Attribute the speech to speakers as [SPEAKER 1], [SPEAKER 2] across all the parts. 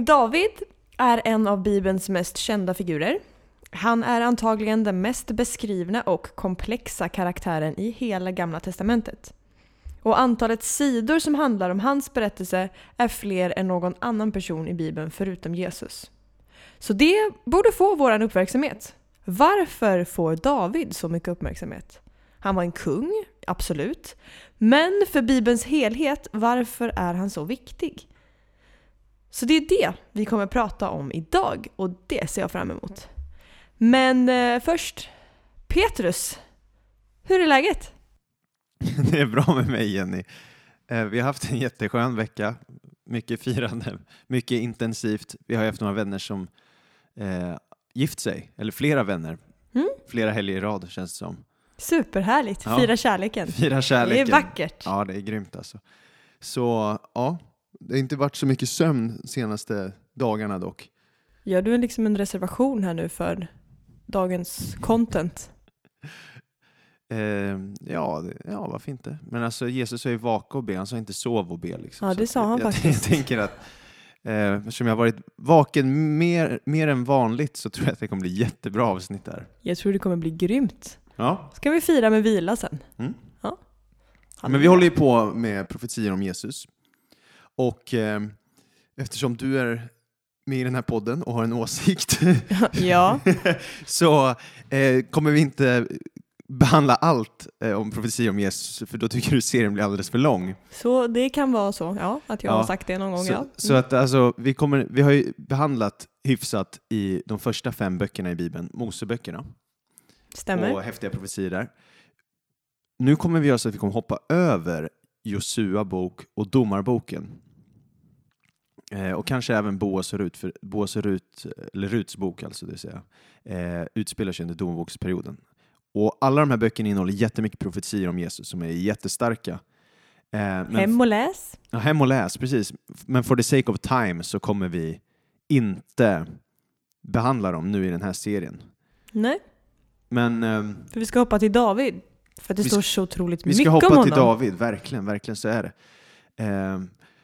[SPEAKER 1] Kung David är en av Bibelns mest kända figurer. Han är antagligen den mest beskrivna och komplexa karaktären i hela Gamla Testamentet. Och antalet sidor som handlar om hans berättelse är fler än någon annan person i Bibeln förutom Jesus. Så det borde få vår uppmärksamhet. Varför får David så mycket uppmärksamhet? Han var en kung, absolut. Men för Bibelns helhet, varför är han så viktig? Så det är det vi kommer prata om idag och det ser jag fram emot. Men eh, först, Petrus. Hur är läget?
[SPEAKER 2] Det är bra med mig Jenny. Eh, vi har haft en jätteskön vecka, mycket firande, mycket intensivt. Vi har haft några vänner som eh, gift sig, eller flera vänner.
[SPEAKER 1] Mm.
[SPEAKER 2] Flera helger i rad känns det som.
[SPEAKER 1] Superhärligt,
[SPEAKER 2] Ja.
[SPEAKER 1] fira kärleken.
[SPEAKER 2] Fira kärleken.
[SPEAKER 1] Det är vackert.
[SPEAKER 2] Ja, det är grymt alltså. Så ja, det har inte varit så mycket sömn de senaste dagarna dock.
[SPEAKER 1] Gör du liksom en reservation här nu för dagens content?
[SPEAKER 2] Eh, ja, ja, varför inte? Men alltså Jesus sa ju vaka och be, han sa inte sov och be. Liksom.
[SPEAKER 1] Ja, det sa han
[SPEAKER 2] jag,
[SPEAKER 1] faktiskt.
[SPEAKER 2] Jag tänker att eh, eftersom jag har varit vaken mer, mer än vanligt så tror jag att det kommer bli jättebra avsnitt där.
[SPEAKER 1] Jag tror det kommer bli grymt.
[SPEAKER 2] Ja,
[SPEAKER 1] Ska vi fira med vila sen?
[SPEAKER 2] Mm.
[SPEAKER 1] Ja.
[SPEAKER 2] men vi håller ju på med profetier om Jesus. Och eh, eftersom du är med i den här podden och har en åsikt
[SPEAKER 1] Ja,
[SPEAKER 2] så eh, kommer vi inte behandla allt eh, om profetier om Jesus, för då tycker du serien blir alldeles för lång.
[SPEAKER 1] så det kan vara så. Ja, att jag
[SPEAKER 2] Ja.
[SPEAKER 1] har sagt det någon gång.
[SPEAKER 2] Så,
[SPEAKER 1] ja.
[SPEAKER 2] så att alltså, vi, kommer, vi har ju behandlat hyfsat i de första fem böckerna i Bibeln, Moseböckerna,
[SPEAKER 1] Stämmer.
[SPEAKER 2] och häftiga profetier där. Nu kommer vi göra så att vi kommer hoppa över Josua bok och Domarboken. Eh, och kanske även Boas och Rut, för Boas och Rut, eller Ruts bok alltså, det vill säga, eh, utspelar sig under domarboksperioden. Och alla de här böckerna innehåller jättemycket profetier om Jesus som är jättestarka. Eh, men
[SPEAKER 1] Hem och läs.
[SPEAKER 2] Ja, hem och läs, precis. Men for the sake of time så kommer vi inte behandla dem nu i den här serien.
[SPEAKER 1] Nej,
[SPEAKER 2] Men ehm,
[SPEAKER 1] för vi ska hoppa till David. För det
[SPEAKER 2] Vi
[SPEAKER 1] står så otroligt
[SPEAKER 2] vi
[SPEAKER 1] mycket
[SPEAKER 2] ska
[SPEAKER 1] om
[SPEAKER 2] hoppa
[SPEAKER 1] honom.
[SPEAKER 2] till David, verkligen, verkligen så är det.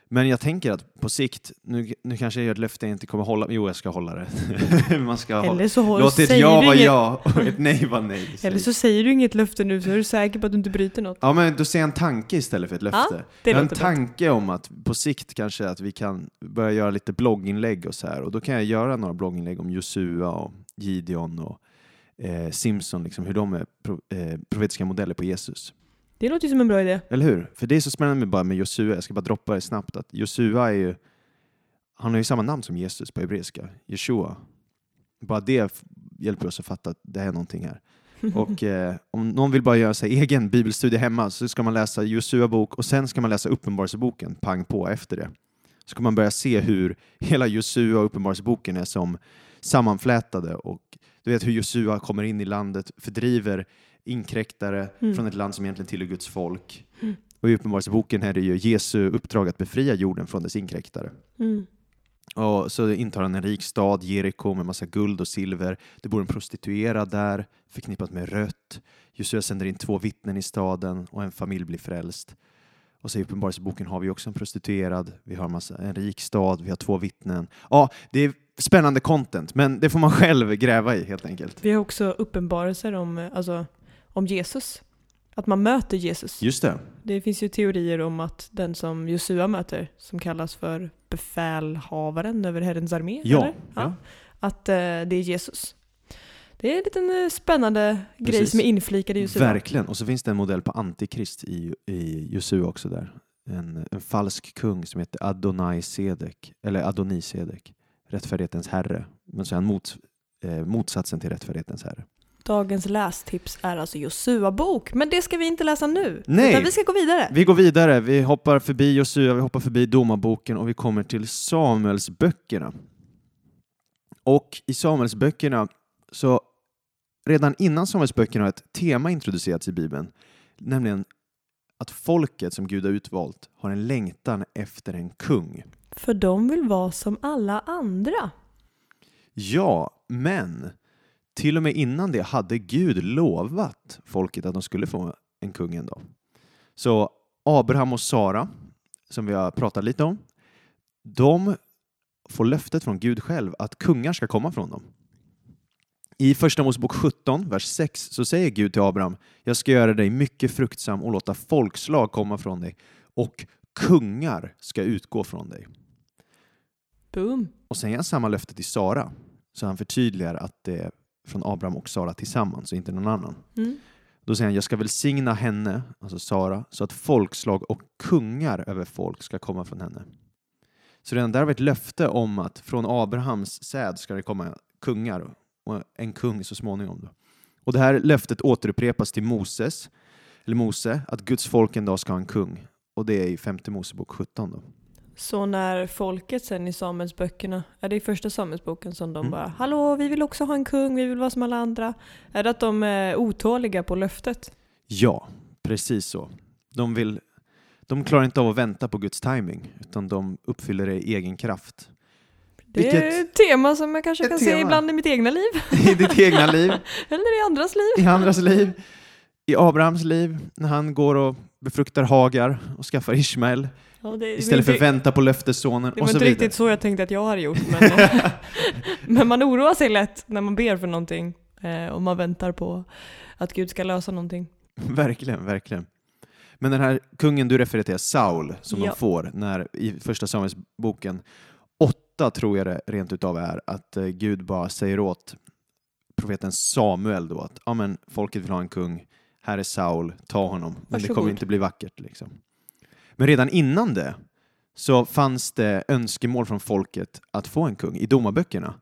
[SPEAKER 2] Men jag tänker att på sikt, nu, nu kanske jag gör ett löfte jag inte kommer hålla, jo jag ska hålla det. Man ska hålla.
[SPEAKER 1] Eller så håll-
[SPEAKER 2] Låt ett
[SPEAKER 1] säger
[SPEAKER 2] ja
[SPEAKER 1] du
[SPEAKER 2] vara
[SPEAKER 1] inget,
[SPEAKER 2] ja och ett nej vara nej.
[SPEAKER 1] Eller så säger du inget löfte nu så är du säker på att du inte bryter något.
[SPEAKER 2] Ja men då säger jag en tanke istället för ett löfte.
[SPEAKER 1] Det
[SPEAKER 2] jag har en tanke om att på sikt kanske att vi kan börja göra lite blogginlägg och så här och då kan jag göra några blogginlägg om Josua och Gideon och eh, Simpson, liksom, hur de är pro, eh, profetiska modeller på Jesus.
[SPEAKER 1] Det låter ju som en bra idé.
[SPEAKER 2] Eller hur? För det är så spännande bara med Josua, jag ska bara droppa det snabbt, att Josua är ju, han har ju samma namn som Jesus på hebreiska, Jeshua. Bara det hjälper oss att fatta att det är någonting här. Och eh, om någon vill bara göra sig egen bibelstudie hemma så ska man läsa Josua bok och sen ska man läsa Uppenbarelseboken pang på efter det. Så ska man börja se hur hela Josua och Uppenbarelseboken är som sammanflätade och du vet hur Josua kommer in i landet, fördriver inkräktare
[SPEAKER 1] Mm.
[SPEAKER 2] från ett land som egentligen tillhör Guds folk.
[SPEAKER 1] Mm.
[SPEAKER 2] Och i Uppenbarelseboken är det ju Jesu uppdrag att befria jorden från dess inkräktare.
[SPEAKER 1] Mm.
[SPEAKER 2] Och så intar han en rik stad, Jeriko, med massa guld och silver. Det bor en prostituerad där, förknippat med rött. Josua sänder in två vittnen i staden och en familj blir frälst. Och så i Uppenbarelseboken har vi också en prostituerad, vi har en, massa, en rik stad, vi har två vittnen. Ja, det är spännande content, men det får man själv gräva i helt enkelt.
[SPEAKER 1] Vi har också uppenbarelser om, eh, alltså, om Jesus. Att man möter Jesus.
[SPEAKER 2] Just det.
[SPEAKER 1] Det finns ju teorier om att den som Josua möter, som kallas för befälhavaren över Herrens armé,
[SPEAKER 2] Ja.
[SPEAKER 1] eller?
[SPEAKER 2] ja.
[SPEAKER 1] att eh, det är Jesus. Det är en liten eh, spännande grej
[SPEAKER 2] Precis.
[SPEAKER 1] som är inflikad i Josua.
[SPEAKER 2] Verkligen. Och så finns det en modell på antikrist i, i Josua också där. En, en falsk kung som heter Adonai Sedek, eller Adonisedek, rättfärdighetens herre. Men så är han mot, eh, motsatsen till rättfärdighetens herre.
[SPEAKER 1] Dagens lästips är alltså Josua bok, men det ska vi inte läsa nu.
[SPEAKER 2] Nej.
[SPEAKER 1] Utan vi ska gå vidare.
[SPEAKER 2] Vi går vidare, vi hoppar förbi Josua, vi hoppar förbi domarboken och vi kommer till Samuelsböckerna. Och i Samuelsböckerna, så redan innan Samuelsböckerna har ett tema introducerats i Bibeln, nämligen att folket som Gud har utvalt har en längtan efter en kung.
[SPEAKER 1] För de vill vara som alla andra.
[SPEAKER 2] Ja, men till och med innan det hade Gud lovat folket att de skulle få en kung en dag. Så Abraham och Sara, som vi har pratat lite om, de får löftet från Gud själv att kungar ska komma från dem. I Första Mosebok 17, vers 6, så säger Gud till Abraham, jag ska göra dig mycket fruktsam och låta folkslag komma från dig och kungar ska utgå från dig.
[SPEAKER 1] Boom.
[SPEAKER 2] Och sen ger han samma löfte till Sara, så han förtydligar att det från Abraham och Sara tillsammans och inte någon annan.
[SPEAKER 1] Mm.
[SPEAKER 2] Då säger han, jag ska välsigna henne, alltså Sara, så att folkslag och kungar över folk ska komma från henne. Så redan där vi ett löfte om att från Abrahams säd ska det komma kungar och en kung så småningom. Då. Och det här löftet återupprepas till Moses, eller Mose, att Guds folk en dag ska ha en kung. Och det är i femte Mosebok 17. Då.
[SPEAKER 1] Så när folket sen i Samuelsböckerna, är det i första Samuelsboken som de
[SPEAKER 2] Mm.
[SPEAKER 1] bara Hallå, vi vill också ha en kung, vi vill vara som alla andra. Är det att de är otåliga på löftet?
[SPEAKER 2] Ja, precis så. De, vill, de klarar inte av att vänta på Guds timing, utan de uppfyller det i egen kraft.
[SPEAKER 1] Det
[SPEAKER 2] Vilket-
[SPEAKER 1] är ett tema som jag kanske kan se
[SPEAKER 2] tema.
[SPEAKER 1] ibland i mitt egna liv.
[SPEAKER 2] I ditt egna liv,
[SPEAKER 1] Eller i andras liv.
[SPEAKER 2] i andras liv, i Abrahams liv, när han går och befruktar Hagar och skaffar Ismael
[SPEAKER 1] Ja, det, det
[SPEAKER 2] istället
[SPEAKER 1] var
[SPEAKER 2] för att
[SPEAKER 1] inte,
[SPEAKER 2] vänta på löftessonen
[SPEAKER 1] det
[SPEAKER 2] och
[SPEAKER 1] var
[SPEAKER 2] så
[SPEAKER 1] inte
[SPEAKER 2] vidare.
[SPEAKER 1] riktigt så jag tänkte att jag hade gjort. Men, men man oroar sig lätt när man ber för någonting. Eh, och man väntar på att Gud ska lösa någonting.
[SPEAKER 2] Verkligen, verkligen. Men den här kungen du refererar till, Saul, som
[SPEAKER 1] Ja.
[SPEAKER 2] de får när, i första Samuelsboken, åtta tror jag det rent utav är, att eh, Gud bara säger åt profeten Samuel då att ja, men, folket vill ha en kung, här är Saul, ta honom. Men det
[SPEAKER 1] Varsågod.
[SPEAKER 2] kommer inte bli vackert. Liksom. Men redan innan det så fanns det önskemål från folket att få en kung i domarböckerna.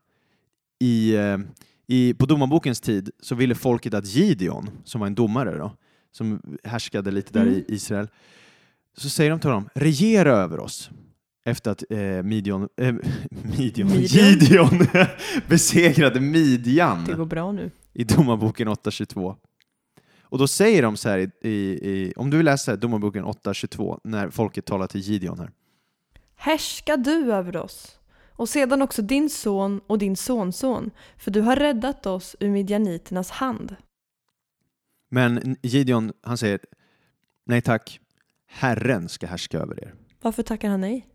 [SPEAKER 2] I, eh, i, på domarbokens tid så ville folket att Gideon, som var en domare då, som härskade lite där
[SPEAKER 1] Mm.
[SPEAKER 2] i Israel, så säger de till honom, regera över oss. Efter att eh, Midian, eh, Midian,
[SPEAKER 1] Midian?
[SPEAKER 2] Gideon besegrade
[SPEAKER 1] Det
[SPEAKER 2] Midjan
[SPEAKER 1] går bra nu.
[SPEAKER 2] i Domarboken 8.22. Och då säger de så här, i, i, i, om du vill läsa Domarboken 8.22, när folket talar till Gideon här.
[SPEAKER 1] Härska du över oss och sedan också din son och din sonson, för du har räddat oss ur midjaniternas hand.
[SPEAKER 2] Men Gideon, han säger, nej tack, Herren ska härska över er.
[SPEAKER 1] Varför tackar han nej?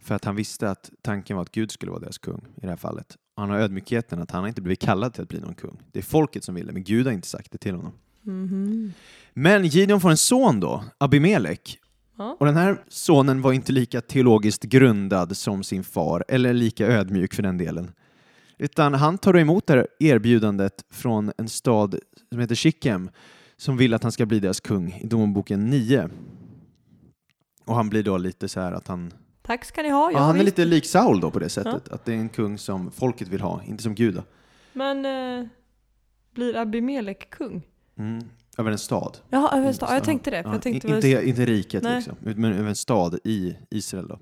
[SPEAKER 2] För att han visste att tanken var att Gud skulle vara deras kung i det här fallet. Han har ödmjukheten att han har inte blivit kallad till att bli någon kung. Det är folket som vill det, men Gud har inte sagt det till honom.
[SPEAKER 1] Mhm.
[SPEAKER 2] Men Gideon får en son då, Abimelek.
[SPEAKER 1] Ja.
[SPEAKER 2] Och den här sonen var inte lika teologiskt grundad som sin far, eller lika ödmjuk för den delen. Utan han tar emot det här erbjudandet från en stad som heter Shichem, som vill att han ska bli deras kung i Domarboken 9. Och han blir då lite så här att han...
[SPEAKER 1] Tack ska ni ha.
[SPEAKER 2] Ja,
[SPEAKER 1] Ja,
[SPEAKER 2] han är lite lik Saul då på det sättet, att det är en kung som folket vill ha, inte som Gud. då.
[SPEAKER 1] Men eh, blir Abimelek kung?
[SPEAKER 2] Mm. Över en stad.
[SPEAKER 1] Jaha, över en stad. Ja, jag
[SPEAKER 2] ja.
[SPEAKER 1] tänkte det.
[SPEAKER 2] Ja,
[SPEAKER 1] jag tänkte
[SPEAKER 2] in-
[SPEAKER 1] väl-
[SPEAKER 2] inte, inte riket,
[SPEAKER 1] Nej.
[SPEAKER 2] liksom, men över en stad i Israel. Då.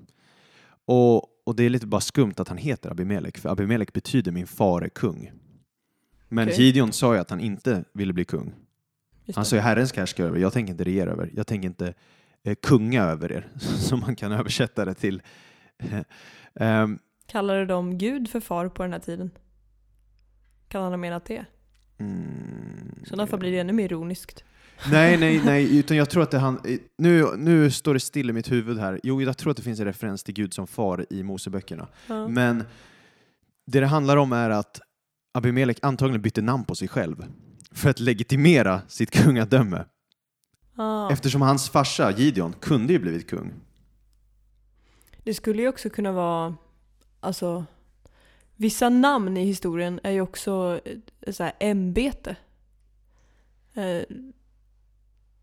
[SPEAKER 2] Och, och det är lite bara skumt att han heter Abimelek, för Abimelek betyder min far är kung. Men
[SPEAKER 1] Okej.
[SPEAKER 2] Gideon sa ju att han inte ville bli kung.
[SPEAKER 1] Just
[SPEAKER 2] Han sa ju Herren ska härska över, jag tänker inte regera över, jag tänker inte eh, kunga över er, som man kan översätta det till. Ehm,
[SPEAKER 1] Kallade de Gud för far på den här tiden? Kan han ha menat det?
[SPEAKER 2] Mm,
[SPEAKER 1] I sådana fall blir det ännu mer ironiskt.
[SPEAKER 2] Nej, nej, nej, utan jag tror att det han... Nu, nu står det still i mitt huvud här. Jo, jag tror att det finns en referens till Gud som far i Moseböckerna.
[SPEAKER 1] Ja.
[SPEAKER 2] Men det det handlar om är att Abimelek antagligen bytte namn på sig själv för att legitimera sitt kungadöme.
[SPEAKER 1] Ah.
[SPEAKER 2] Eftersom hans farsa Gideon kunde ju blivit kung.
[SPEAKER 1] Det skulle ju också kunna vara, alltså, vissa namn i historien är ju också så här ämbete. Eh,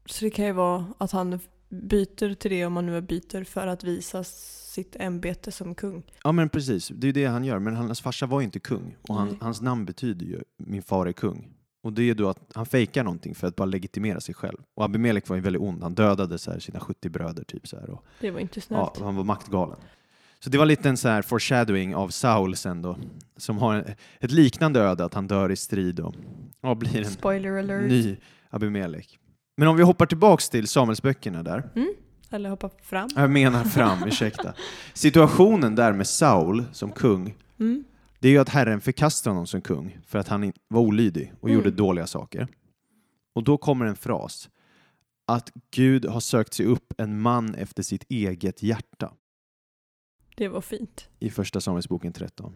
[SPEAKER 1] så det kan ju vara att han byter till det om man nu byter för att visa sitt ämbete som kung.
[SPEAKER 2] Ja men precis, det är det han gör. Men hans farsa var ju inte kung och han, hans namn betyder ju min far är kung. Och det är då att han fejkar någonting för att bara legitimera sig själv. Och Abimelek var ju väldigt ond. Han dödade så här sina 70 bröder typ så här. Och,
[SPEAKER 1] Det var inte
[SPEAKER 2] ja,
[SPEAKER 1] snällt.
[SPEAKER 2] han var maktgalen. Så det var lite en så här foreshadowing av Saul sen då. Som har ett liknande öde, att han dör i strid och ja, blir en
[SPEAKER 1] Spoiler alert.
[SPEAKER 2] ny Abimelek. Men om vi hoppar tillbaks till Samuelsböckerna där.
[SPEAKER 1] Mm. Eller hoppa fram.
[SPEAKER 2] Jag menar fram, ursäkta. Situationen där med Saul som kung,
[SPEAKER 1] Mm.
[SPEAKER 2] det är ju att Herren förkastar honom som kung för att han var olydig och
[SPEAKER 1] Mm.
[SPEAKER 2] gjorde dåliga saker. Och då kommer en fras, att Gud har sökt sig upp en man efter sitt eget hjärta
[SPEAKER 1] Det var fint.
[SPEAKER 2] i första Samuelsboken 13.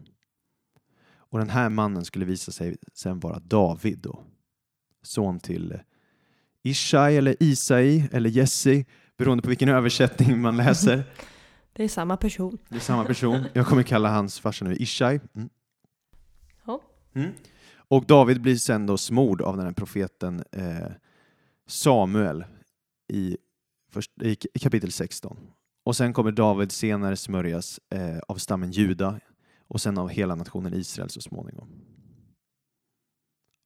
[SPEAKER 2] Och den här mannen skulle visa sig sen vara David då, son till Ishai eller Isai eller Jesse, beroende på vilken översättning man läser.
[SPEAKER 1] Det är samma person.
[SPEAKER 2] Det är samma person. Jag kommer kalla hans farsa nu Ishai. Mm. Mm. Och David blir sen då smord av den här profeten eh, Samuel i, först, i kapitel 16. Och sen kommer David senare smörjas eh, av stammen Juda och sen av hela nationen Israel så småningom.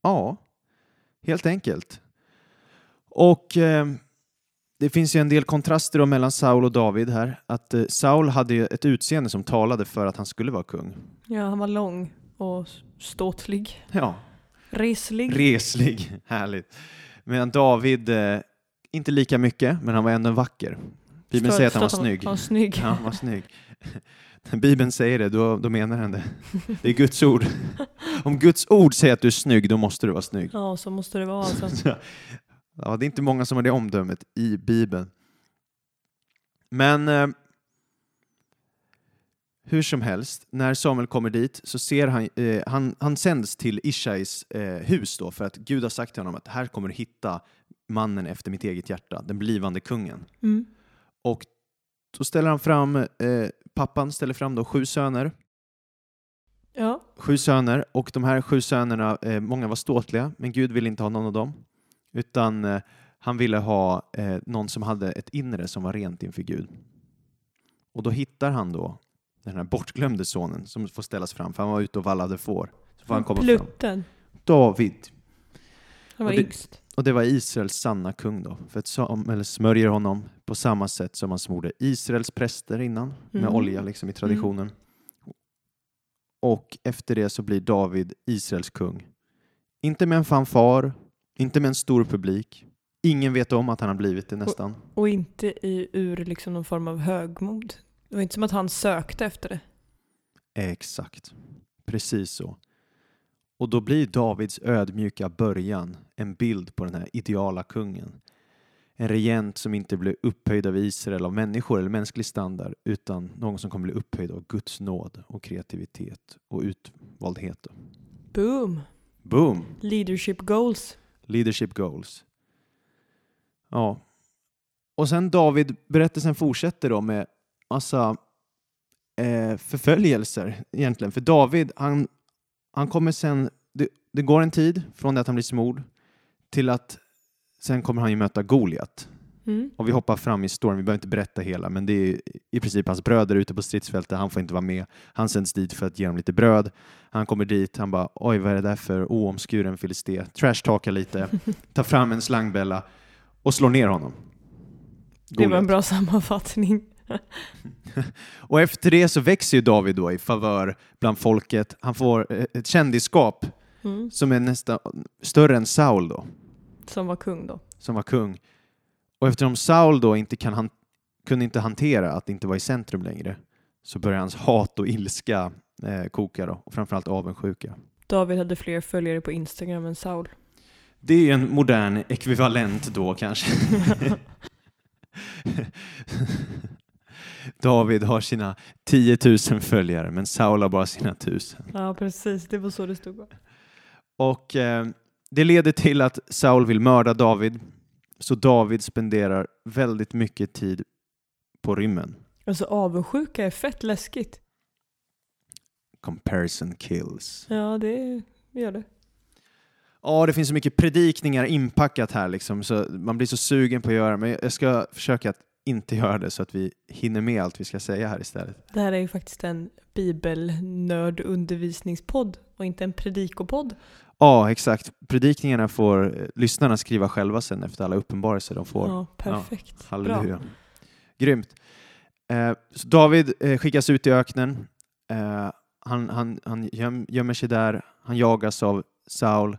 [SPEAKER 2] Ja, helt enkelt. Och eh, det finns ju en del kontraster då mellan Saul och David här. Att eh, Saul hade ju ett utseende som talade för att han skulle vara kung.
[SPEAKER 1] Ja, han var lång och ståtlig.
[SPEAKER 2] Ja,
[SPEAKER 1] Reslig.
[SPEAKER 2] reslig, härligt. Medan David, eh, inte lika mycket, men han var ändå vacker. Bibeln
[SPEAKER 1] Förstår-
[SPEAKER 2] säger att han var snygg.
[SPEAKER 1] Han var snygg.
[SPEAKER 2] Ja, han var snygg. När Bibeln säger det, då, då menar den det. Det är Guds ord. Om Guds ord säger att du är snygg, då måste du vara snygg.
[SPEAKER 1] Ja, så måste det vara alltså.
[SPEAKER 2] Ja, det är inte många som har det omdömet i Bibeln. Men eh, hur som helst, när Samuel kommer dit så ser han, eh, han, han sänds till Ishais eh, hus då för att Gud har sagt till honom att här kommer du hitta mannen efter mitt eget hjärta, den blivande kungen.
[SPEAKER 1] Mm.
[SPEAKER 2] Och då ställer han fram, eh, pappan ställer fram då sju söner,
[SPEAKER 1] Ja,
[SPEAKER 2] sju söner och de här sju sönerna, eh, många var ståtliga, men Gud ville inte ha någon av dem. Utan eh, han ville ha eh, någon som hade ett inre som var rent inför Gud. Och då hittar han då den här bortglömde sonen som får ställas fram, för han var ute och vallade får. Så får han komma fram.
[SPEAKER 1] Plutten.
[SPEAKER 2] David.
[SPEAKER 1] Han var
[SPEAKER 2] Och det-
[SPEAKER 1] yngst.
[SPEAKER 2] Och det var Israels sanna kung då. För att Samuel smörjer honom på samma sätt som han smorde Israels präster innan, med
[SPEAKER 1] Mm.
[SPEAKER 2] olja liksom i traditionen. Och efter det så blir David Israels kung. Inte med en fanfar, inte med en stor publik. Ingen vet om att han har blivit det nästan.
[SPEAKER 1] Och inte i, ur liksom någon form av högmod. Det var inte som att han sökte efter det.
[SPEAKER 2] Exakt. Precis så. Och då blir Davids ödmjuka början en bild på den här ideala kungen. En regent som inte blir upphöjd av Israel av människor eller mänsklig standard utan någon som kommer bli upphöjd av Guds nåd och kreativitet och utvaldhet.
[SPEAKER 1] Boom!
[SPEAKER 2] Boom!
[SPEAKER 1] Leadership goals.
[SPEAKER 2] Leadership goals. Ja. Och sen David, berättelsen fortsätter då med massa eh, förföljelser egentligen. För David, han, han kommer sen, det, det går en tid från det att han blir smord till att sen kommer han ju möta Goliat.
[SPEAKER 1] Mm.
[SPEAKER 2] Och vi hoppar fram i storyn, vi behöver inte berätta hela, men det är i princip hans bröder ute på stridsfältet, han får inte vara med. Han sänds dit för att ge dem lite bröd. Han kommer dit, han bara oj vad är det där för oomskuren filisté? Trashtalkar lite, tar fram en slangbälla och slår ner honom.
[SPEAKER 1] Det var en
[SPEAKER 2] Goliat.
[SPEAKER 1] bra sammanfattning.
[SPEAKER 2] Och efter det så växer ju David då i favör bland folket. Han får eh, ett kändisskap
[SPEAKER 1] Mm.
[SPEAKER 2] som är nästan större än Saul då,
[SPEAKER 1] Som var kung då.
[SPEAKER 2] som var kung. Och eftersom Saul då inte kan han, kunde inte hantera att inte vara i centrum längre så börjar hans hat och ilska eh, koka då, och framförallt avundsjuka.
[SPEAKER 1] David hade fler följare på Instagram än Saul.
[SPEAKER 2] Det är en modern ekvivalent då kanske. David har sina 10 000 följare men Saul har bara sina tusen.
[SPEAKER 1] Ja, precis. Det var så det stod.
[SPEAKER 2] Och eh, det leder till att Saul vill mörda David. Så David spenderar väldigt mycket tid på rymmen.
[SPEAKER 1] Alltså avundsjuka är fett läskigt.
[SPEAKER 2] Comparison kills.
[SPEAKER 1] Ja, det gör det.
[SPEAKER 2] Ja, det finns så mycket predikningar inpackat här liksom, så man blir så sugen på att göra men jag ska försöka att inte göra det så att vi hinner med allt vi ska säga här istället.
[SPEAKER 1] Det här är ju faktiskt en bibelnördundervisningspodd och inte en predikopodd.
[SPEAKER 2] Ja, exakt. Predikningarna får eh, lyssnarna skriva själva sen efter alla uppenbarelser de får.
[SPEAKER 1] Ja, perfekt.
[SPEAKER 2] Halleluja.
[SPEAKER 1] Bra.
[SPEAKER 2] Grymt. Eh, David eh, skickas ut i öknen. Eh, han, han, han göm, gömmer sig där. Han jagas av Saul.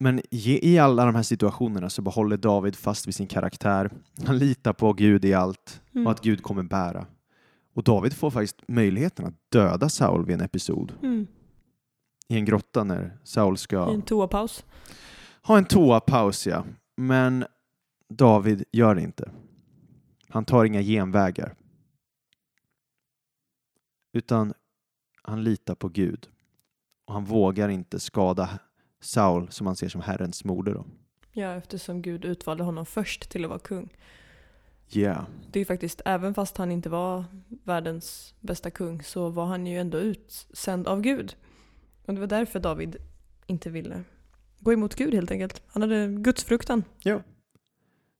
[SPEAKER 2] Men i, i alla de här situationerna så behåller David fast vid sin karaktär. Han litar på Gud i allt
[SPEAKER 1] Mm.
[SPEAKER 2] och att Gud kommer bära. Och David får faktiskt möjligheten att döda Saul vid en episod
[SPEAKER 1] Mm.
[SPEAKER 2] I en grotta när Saul ska
[SPEAKER 1] I en toapaus.
[SPEAKER 2] ha en toapaus. Ja. Men David gör det inte. Han tar inga genvägar. Utan han litar på Gud. Och han vågar inte skada Saul som han ser som Herrens moder. Då.
[SPEAKER 1] Ja, eftersom Gud utvalde honom först till att vara kung.
[SPEAKER 2] Yeah.
[SPEAKER 1] Det är ju faktiskt, även fast han inte var världens bästa kung så var han ju ändå utsänd av Gud. Och det var därför David inte ville gå emot Gud helt enkelt. Han hade gudsfruktan.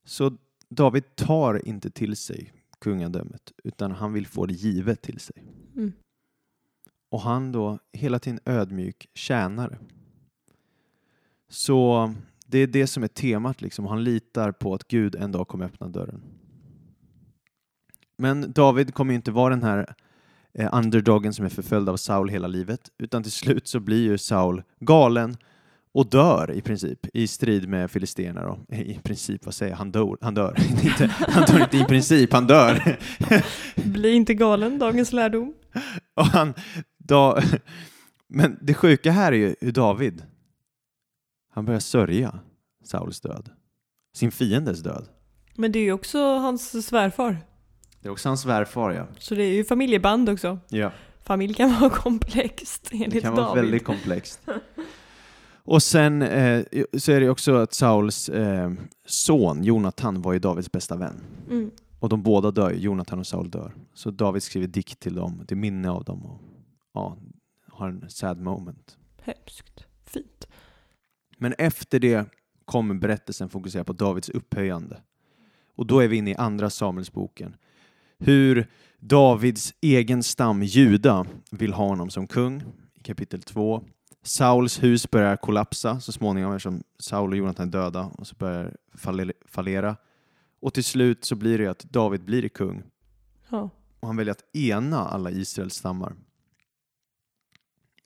[SPEAKER 2] Så David tar inte till sig kungadömet utan han vill få det givet till sig.
[SPEAKER 1] Mm.
[SPEAKER 2] Och han då hela tiden ödmjuk tjänare. Så det är det som är temat liksom. Han litar på att Gud en dag kommer öppna dörren. Men David kommer ju inte vara den här eh, underdogen som är förföljd av Saul hela livet, utan till slut så blir ju Saul galen och dör i princip i strid med filisterna. Då. I princip, vad säger jag? Han dör. Han dör. inte, han dör inte i princip, han dör.
[SPEAKER 1] Bli inte galen, dagens lärdom.
[SPEAKER 2] Och han, da, men det sjuka här är ju hur David, han börjar sörja Sauls död. Sin fiendes död.
[SPEAKER 1] Men det är ju också hans svärfar.
[SPEAKER 2] Det är också hans svärfar, ja.
[SPEAKER 1] Så det är ju familjeband också.
[SPEAKER 2] ja.
[SPEAKER 1] Familj kan vara komplext enligt
[SPEAKER 2] Det kan
[SPEAKER 1] David.
[SPEAKER 2] vara väldigt komplext. Och sen eh, så är det också att Sauls eh, son Jonathan var ju Davids bästa vän.
[SPEAKER 1] Mm.
[SPEAKER 2] Och de båda dör. Jonathan och Saul dör. Så David skriver dikt till dem, till minne av dem. Och, ja, har en sad moment.
[SPEAKER 1] Hemskt. Fint.
[SPEAKER 2] Men efter det kommer berättelsen fokusera på Davids upphöjande. Och då är vi inne i andra Samuelsboken. Hur Davids egen stam Juda vill ha honom som kung i kapitel 2. Sauls hus börjar kollapsa så småningom eftersom Saul och Jonathan är döda och så börjar falle- fallera. Och till slut så blir det att David blir kung
[SPEAKER 1] Ja.
[SPEAKER 2] och han väljer att ena alla Israels stammar.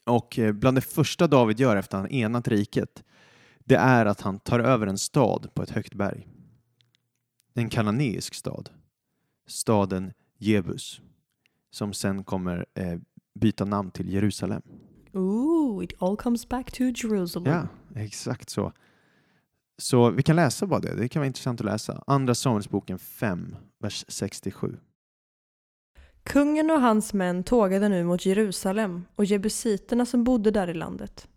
[SPEAKER 2] Och eh, bland det första David gör efter att han enat riket, det är att han tar över en stad på ett högt berg. En kananeisk stad. Staden Jebus. Som sen kommer eh, byta namn till Jerusalem.
[SPEAKER 1] Ooh, it all comes back to Jerusalem.
[SPEAKER 2] Ja, exakt så. Så vi kan läsa bara det, det kan vara intressant att läsa. Andra Samuelsboken 5, vers 67.
[SPEAKER 1] Kungen och hans män tågade nu mot Jerusalem och jebusiterna som bodde där i landet.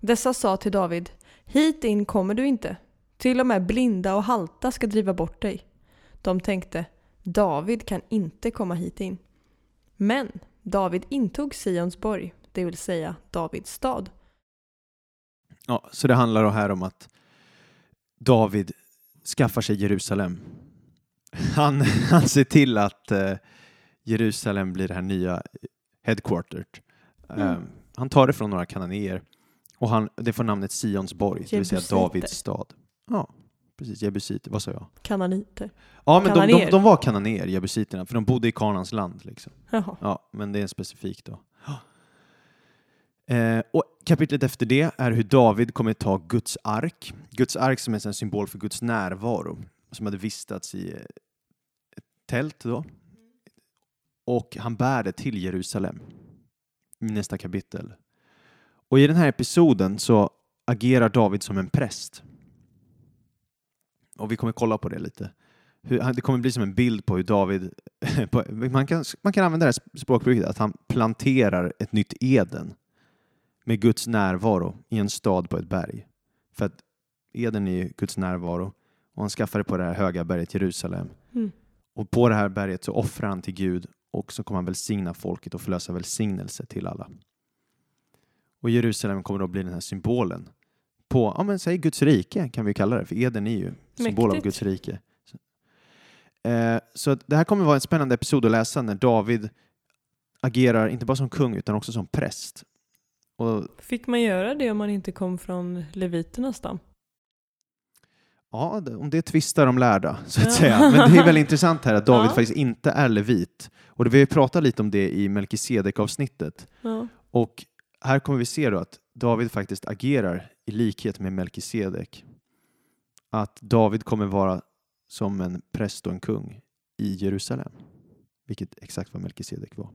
[SPEAKER 1] Dessa sa till David, hit in kommer du inte. Till och med blinda och halta ska driva bort dig. De tänkte, David kan inte komma hit in. Men David intog Sionsborg, det vill säga Davids stad.
[SPEAKER 2] Ja, så det handlar då här om att David skaffar sig Jerusalem. Han, han ser till att eh, Jerusalem blir det här nya headquartert.
[SPEAKER 1] Mm.
[SPEAKER 2] Eh, han tar det från några kananéer och han, det får namnet Sionsborg, det vill säga. Davids stad. Ja, precis. Jebusiter, vad sa jag?
[SPEAKER 1] Kananiter.
[SPEAKER 2] Ja, men de, de, de var kananéer, jebusiterna, för de bodde i Kanans land. Liksom.
[SPEAKER 1] Jaha.
[SPEAKER 2] Ja, men det är specifikt då. Eh, och kapitlet efter det är hur David kommer ta Guds ark. Guds ark som är en symbol för Guds närvaro, som hade vistats i eh, ett tält då. Och han bär det till Jerusalem i nästa kapitel. Och i den här episoden så agerar David som en präst. Och vi kommer kolla på det lite. Hur, det kommer bli som en bild på hur David, på, man, kan, man kan använda det här språkbruket, att han planterar ett nytt Eden med Guds närvaro i en stad på ett berg. För att Eden är ju Guds närvaro och han skaffar det på det här höga berget Jerusalem.
[SPEAKER 1] Mm.
[SPEAKER 2] Och på det här berget så offrar han till Gud och så kommer han välsigna folket och förlösa välsignelse till alla. Och Jerusalem kommer då bli den här symbolen på, ja men säg Guds rike kan vi kalla det, för Eden är ju symbol av
[SPEAKER 1] Mäktigt.
[SPEAKER 2] Guds rike. Så, eh, så det här kommer vara en spännande episod att läsa när David agerar inte bara som kung utan också som präst. Och
[SPEAKER 1] Fick man göra det om man inte kom från leviternas stam?
[SPEAKER 2] Ja, om det tvistar de lärda, så att
[SPEAKER 1] Ja.
[SPEAKER 2] säga. Men det är väldigt intressant här att David
[SPEAKER 1] Ja.
[SPEAKER 2] faktiskt inte är levit. Och det- vi pratat lite om det i Melkisedek-avsnittet.
[SPEAKER 1] Ja.
[SPEAKER 2] Och här kommer vi se då att David faktiskt agerar i likhet med Melkisedek. Att David kommer vara som en präst och en kung i Jerusalem. Vilket exakt vad Melkisedek var.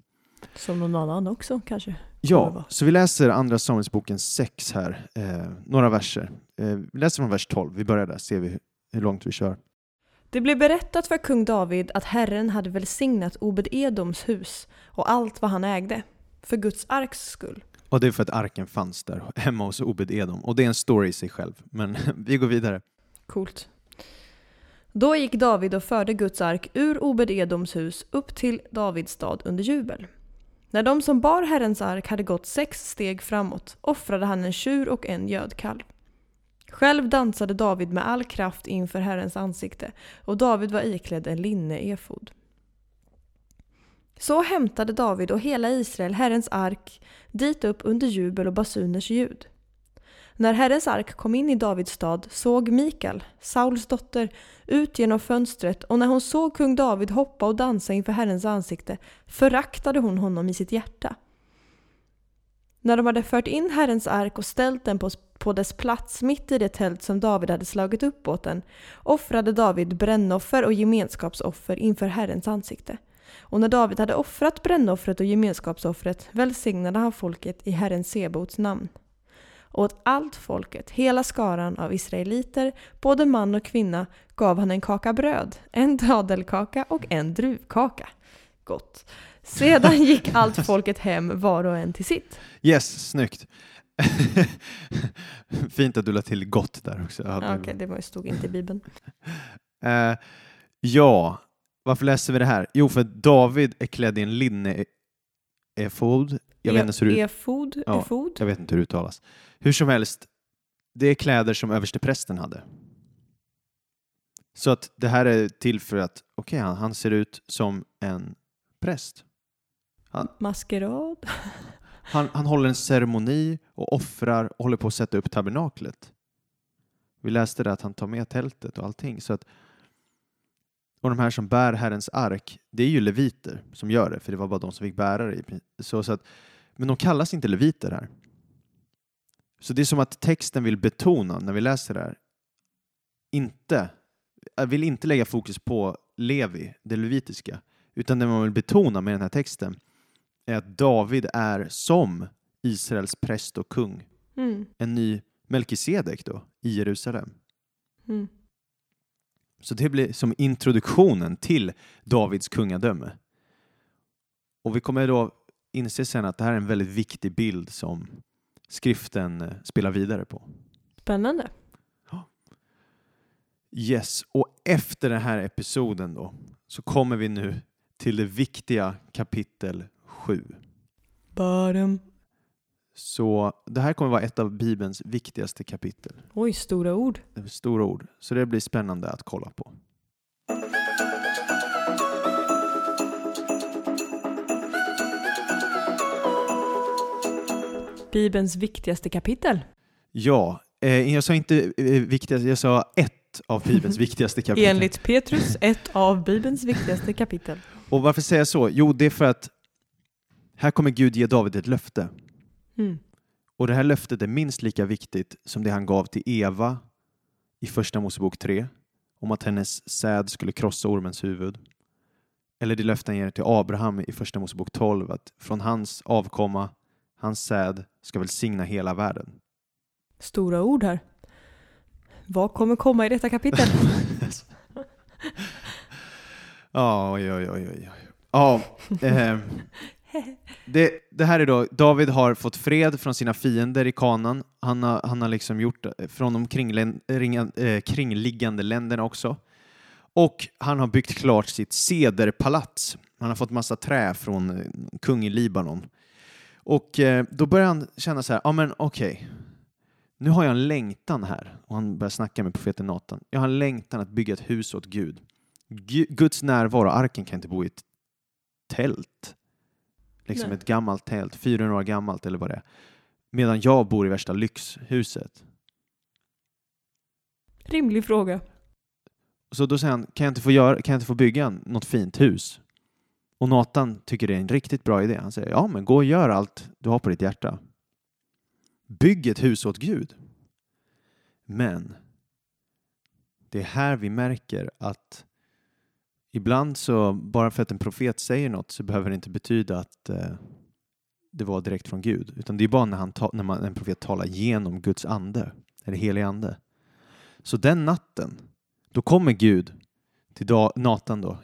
[SPEAKER 1] Som någon annan också kanske?
[SPEAKER 2] Ja, så vi läser Andra Samuelsboken 6 här, eh, några verser. Eh, vi läser från vers 12, vi börjar där, ser vi hur- hur långt vi kör.
[SPEAKER 1] Det blev berättat för kung David att Herren hade välsignat Obed-Edoms hus och allt vad han ägde, för Guds arks skull.
[SPEAKER 2] Och det är för att arken fanns där hemma hos Obed-Edom. Och det är en story i sig själv. Men vi går vidare.
[SPEAKER 1] Coolt. Då gick David och förde Guds ark ur Obed-Edoms hus upp till Davids stad under jubel. När de som bar Herrens ark hade gått sex steg framåt offrade han en tjur och en gödkalv. Själv dansade David med all kraft inför Herrens ansikte och David var iklädd en linne-efod. Så hämtade David och hela Israel Herrens ark dit upp under jubel och basuners ljud. När Herrens ark kom in i Davids stad såg Mikael, Sauls dotter, ut genom fönstret och när hon såg kung David hoppa och dansa inför Herrens ansikte föraktade hon honom i sitt hjärta. När de hade fört in Herrens ark och ställt den på, på dess plats mitt i det tält som David hade slagit upp åt den offrade David brännoffer och gemenskapsoffer inför Herrens ansikte. Och när David hade offrat brännoffret och gemenskapsoffret välsignade han folket i Herren Sebaots namn. Och åt allt folket, hela skaran av israeliter, både man och kvinna, gav han en kaka bröd, en dadelkaka och en druvkaka. Gott. Sedan gick allt folket hem var och en till sitt.
[SPEAKER 2] Yes, snyggt. Fint att du la till gott där också. Det-
[SPEAKER 1] Okej, det var, stod inte i Bibeln.
[SPEAKER 2] Eh, ja, varför läser vi det här? Jo, för David är klädd i en linne-efod. Jag, vet inte hur
[SPEAKER 1] Efod?
[SPEAKER 2] Ja.
[SPEAKER 1] Efod?
[SPEAKER 2] jag vet inte hur det uttalas. Hur som helst, det är kläder som översteprästen hade. Så att det här är till för att, okej, han, han ser ut som en präst.
[SPEAKER 1] Maskerad?
[SPEAKER 2] Han, han håller en ceremoni och offrar och håller på att sätta upp tabernaklet. Vi läste det att han tar med tältet och allting. Så att, och de här som bär Herrens ark, det är ju leviter som gör det, för det var bara de som fick bära det. Så, så att, men de kallas inte leviter här. Så det är som att texten vill betona när vi läser det här, inte, jag vill inte lägga fokus på Levi, det levitiska, utan det man vill betona med den här texten är att David är som Israels präst och kung,
[SPEAKER 1] Mm.
[SPEAKER 2] en ny Melkisedek då, i Jerusalem.
[SPEAKER 1] Mm.
[SPEAKER 2] Så det blir som introduktionen till Davids kungadöme. Och vi kommer då inse sen att det här är en väldigt viktig bild som skriften eh, spelar vidare på.
[SPEAKER 1] Spännande.
[SPEAKER 2] Yes, och efter den här episoden då så kommer vi nu till det viktiga kapitel 7.
[SPEAKER 1] Bottom.
[SPEAKER 2] Så det här kommer vara ett av Bibelns viktigaste kapitel.
[SPEAKER 1] Oj, stora ord.
[SPEAKER 2] Stora ord, så det blir spännande att kolla på.
[SPEAKER 1] Bibelns viktigaste kapitel.
[SPEAKER 2] Ja, eh, jag sa inte eh, viktigast, jag sa ett av Bibelns viktigaste kapitel.
[SPEAKER 1] Enligt Petrus, ett av Bibelns viktigaste kapitel.
[SPEAKER 2] Och varför säger jag så? Jo, det är för att här kommer Gud ge David ett löfte.
[SPEAKER 1] Mm.
[SPEAKER 2] Och det här löftet är minst lika viktigt som det han gav till Eva i Första Mosebok 3 om att hennes säd skulle krossa ormens huvud. Eller det löfte han ger till Abraham i Första Mosebok 12 att från hans avkomma, hans säd, ska välsigna hela världen.
[SPEAKER 1] Stora ord här. Vad kommer komma i detta kapitel?
[SPEAKER 2] Ja, oj, oj, oj, oj. Ja, eh, det, det här är då, David har fått fred från sina fiender i kanan. Han har, han har liksom gjort det från de kringlän- ringa- eh, kringliggande länderna också. Och han har byggt klart sitt sederpalats. Han har fått massa trä från eh, kung i Libanon. Och eh, då börjar han känna så här, ja men okej, nu har jag en längtan här. Och han börjar snacka med profeten Nathan. Jag har en längtan att bygga ett hus åt Gud. Guds närvaro, arken kan inte bo i ett tält. Liksom
[SPEAKER 1] Nej.
[SPEAKER 2] ett gammalt tält, 400 år gammalt eller vad det är. medan jag bor i värsta lyxhuset?
[SPEAKER 1] Rimlig fråga.
[SPEAKER 2] Så då säger han, kan jag inte få, göra, kan jag inte få bygga något fint hus? Och Nathan tycker det är en riktigt bra idé. Han säger, ja men gå och gör allt du har på ditt hjärta. Bygg ett hus åt Gud. Men det är här vi märker att ibland så, bara för att en profet säger något så behöver det inte betyda att eh, det var direkt från Gud. Utan det är bara när, han ta, när man, en profet talar genom Guds ande, eller helig ande. Så den natten, då kommer Gud till Natan då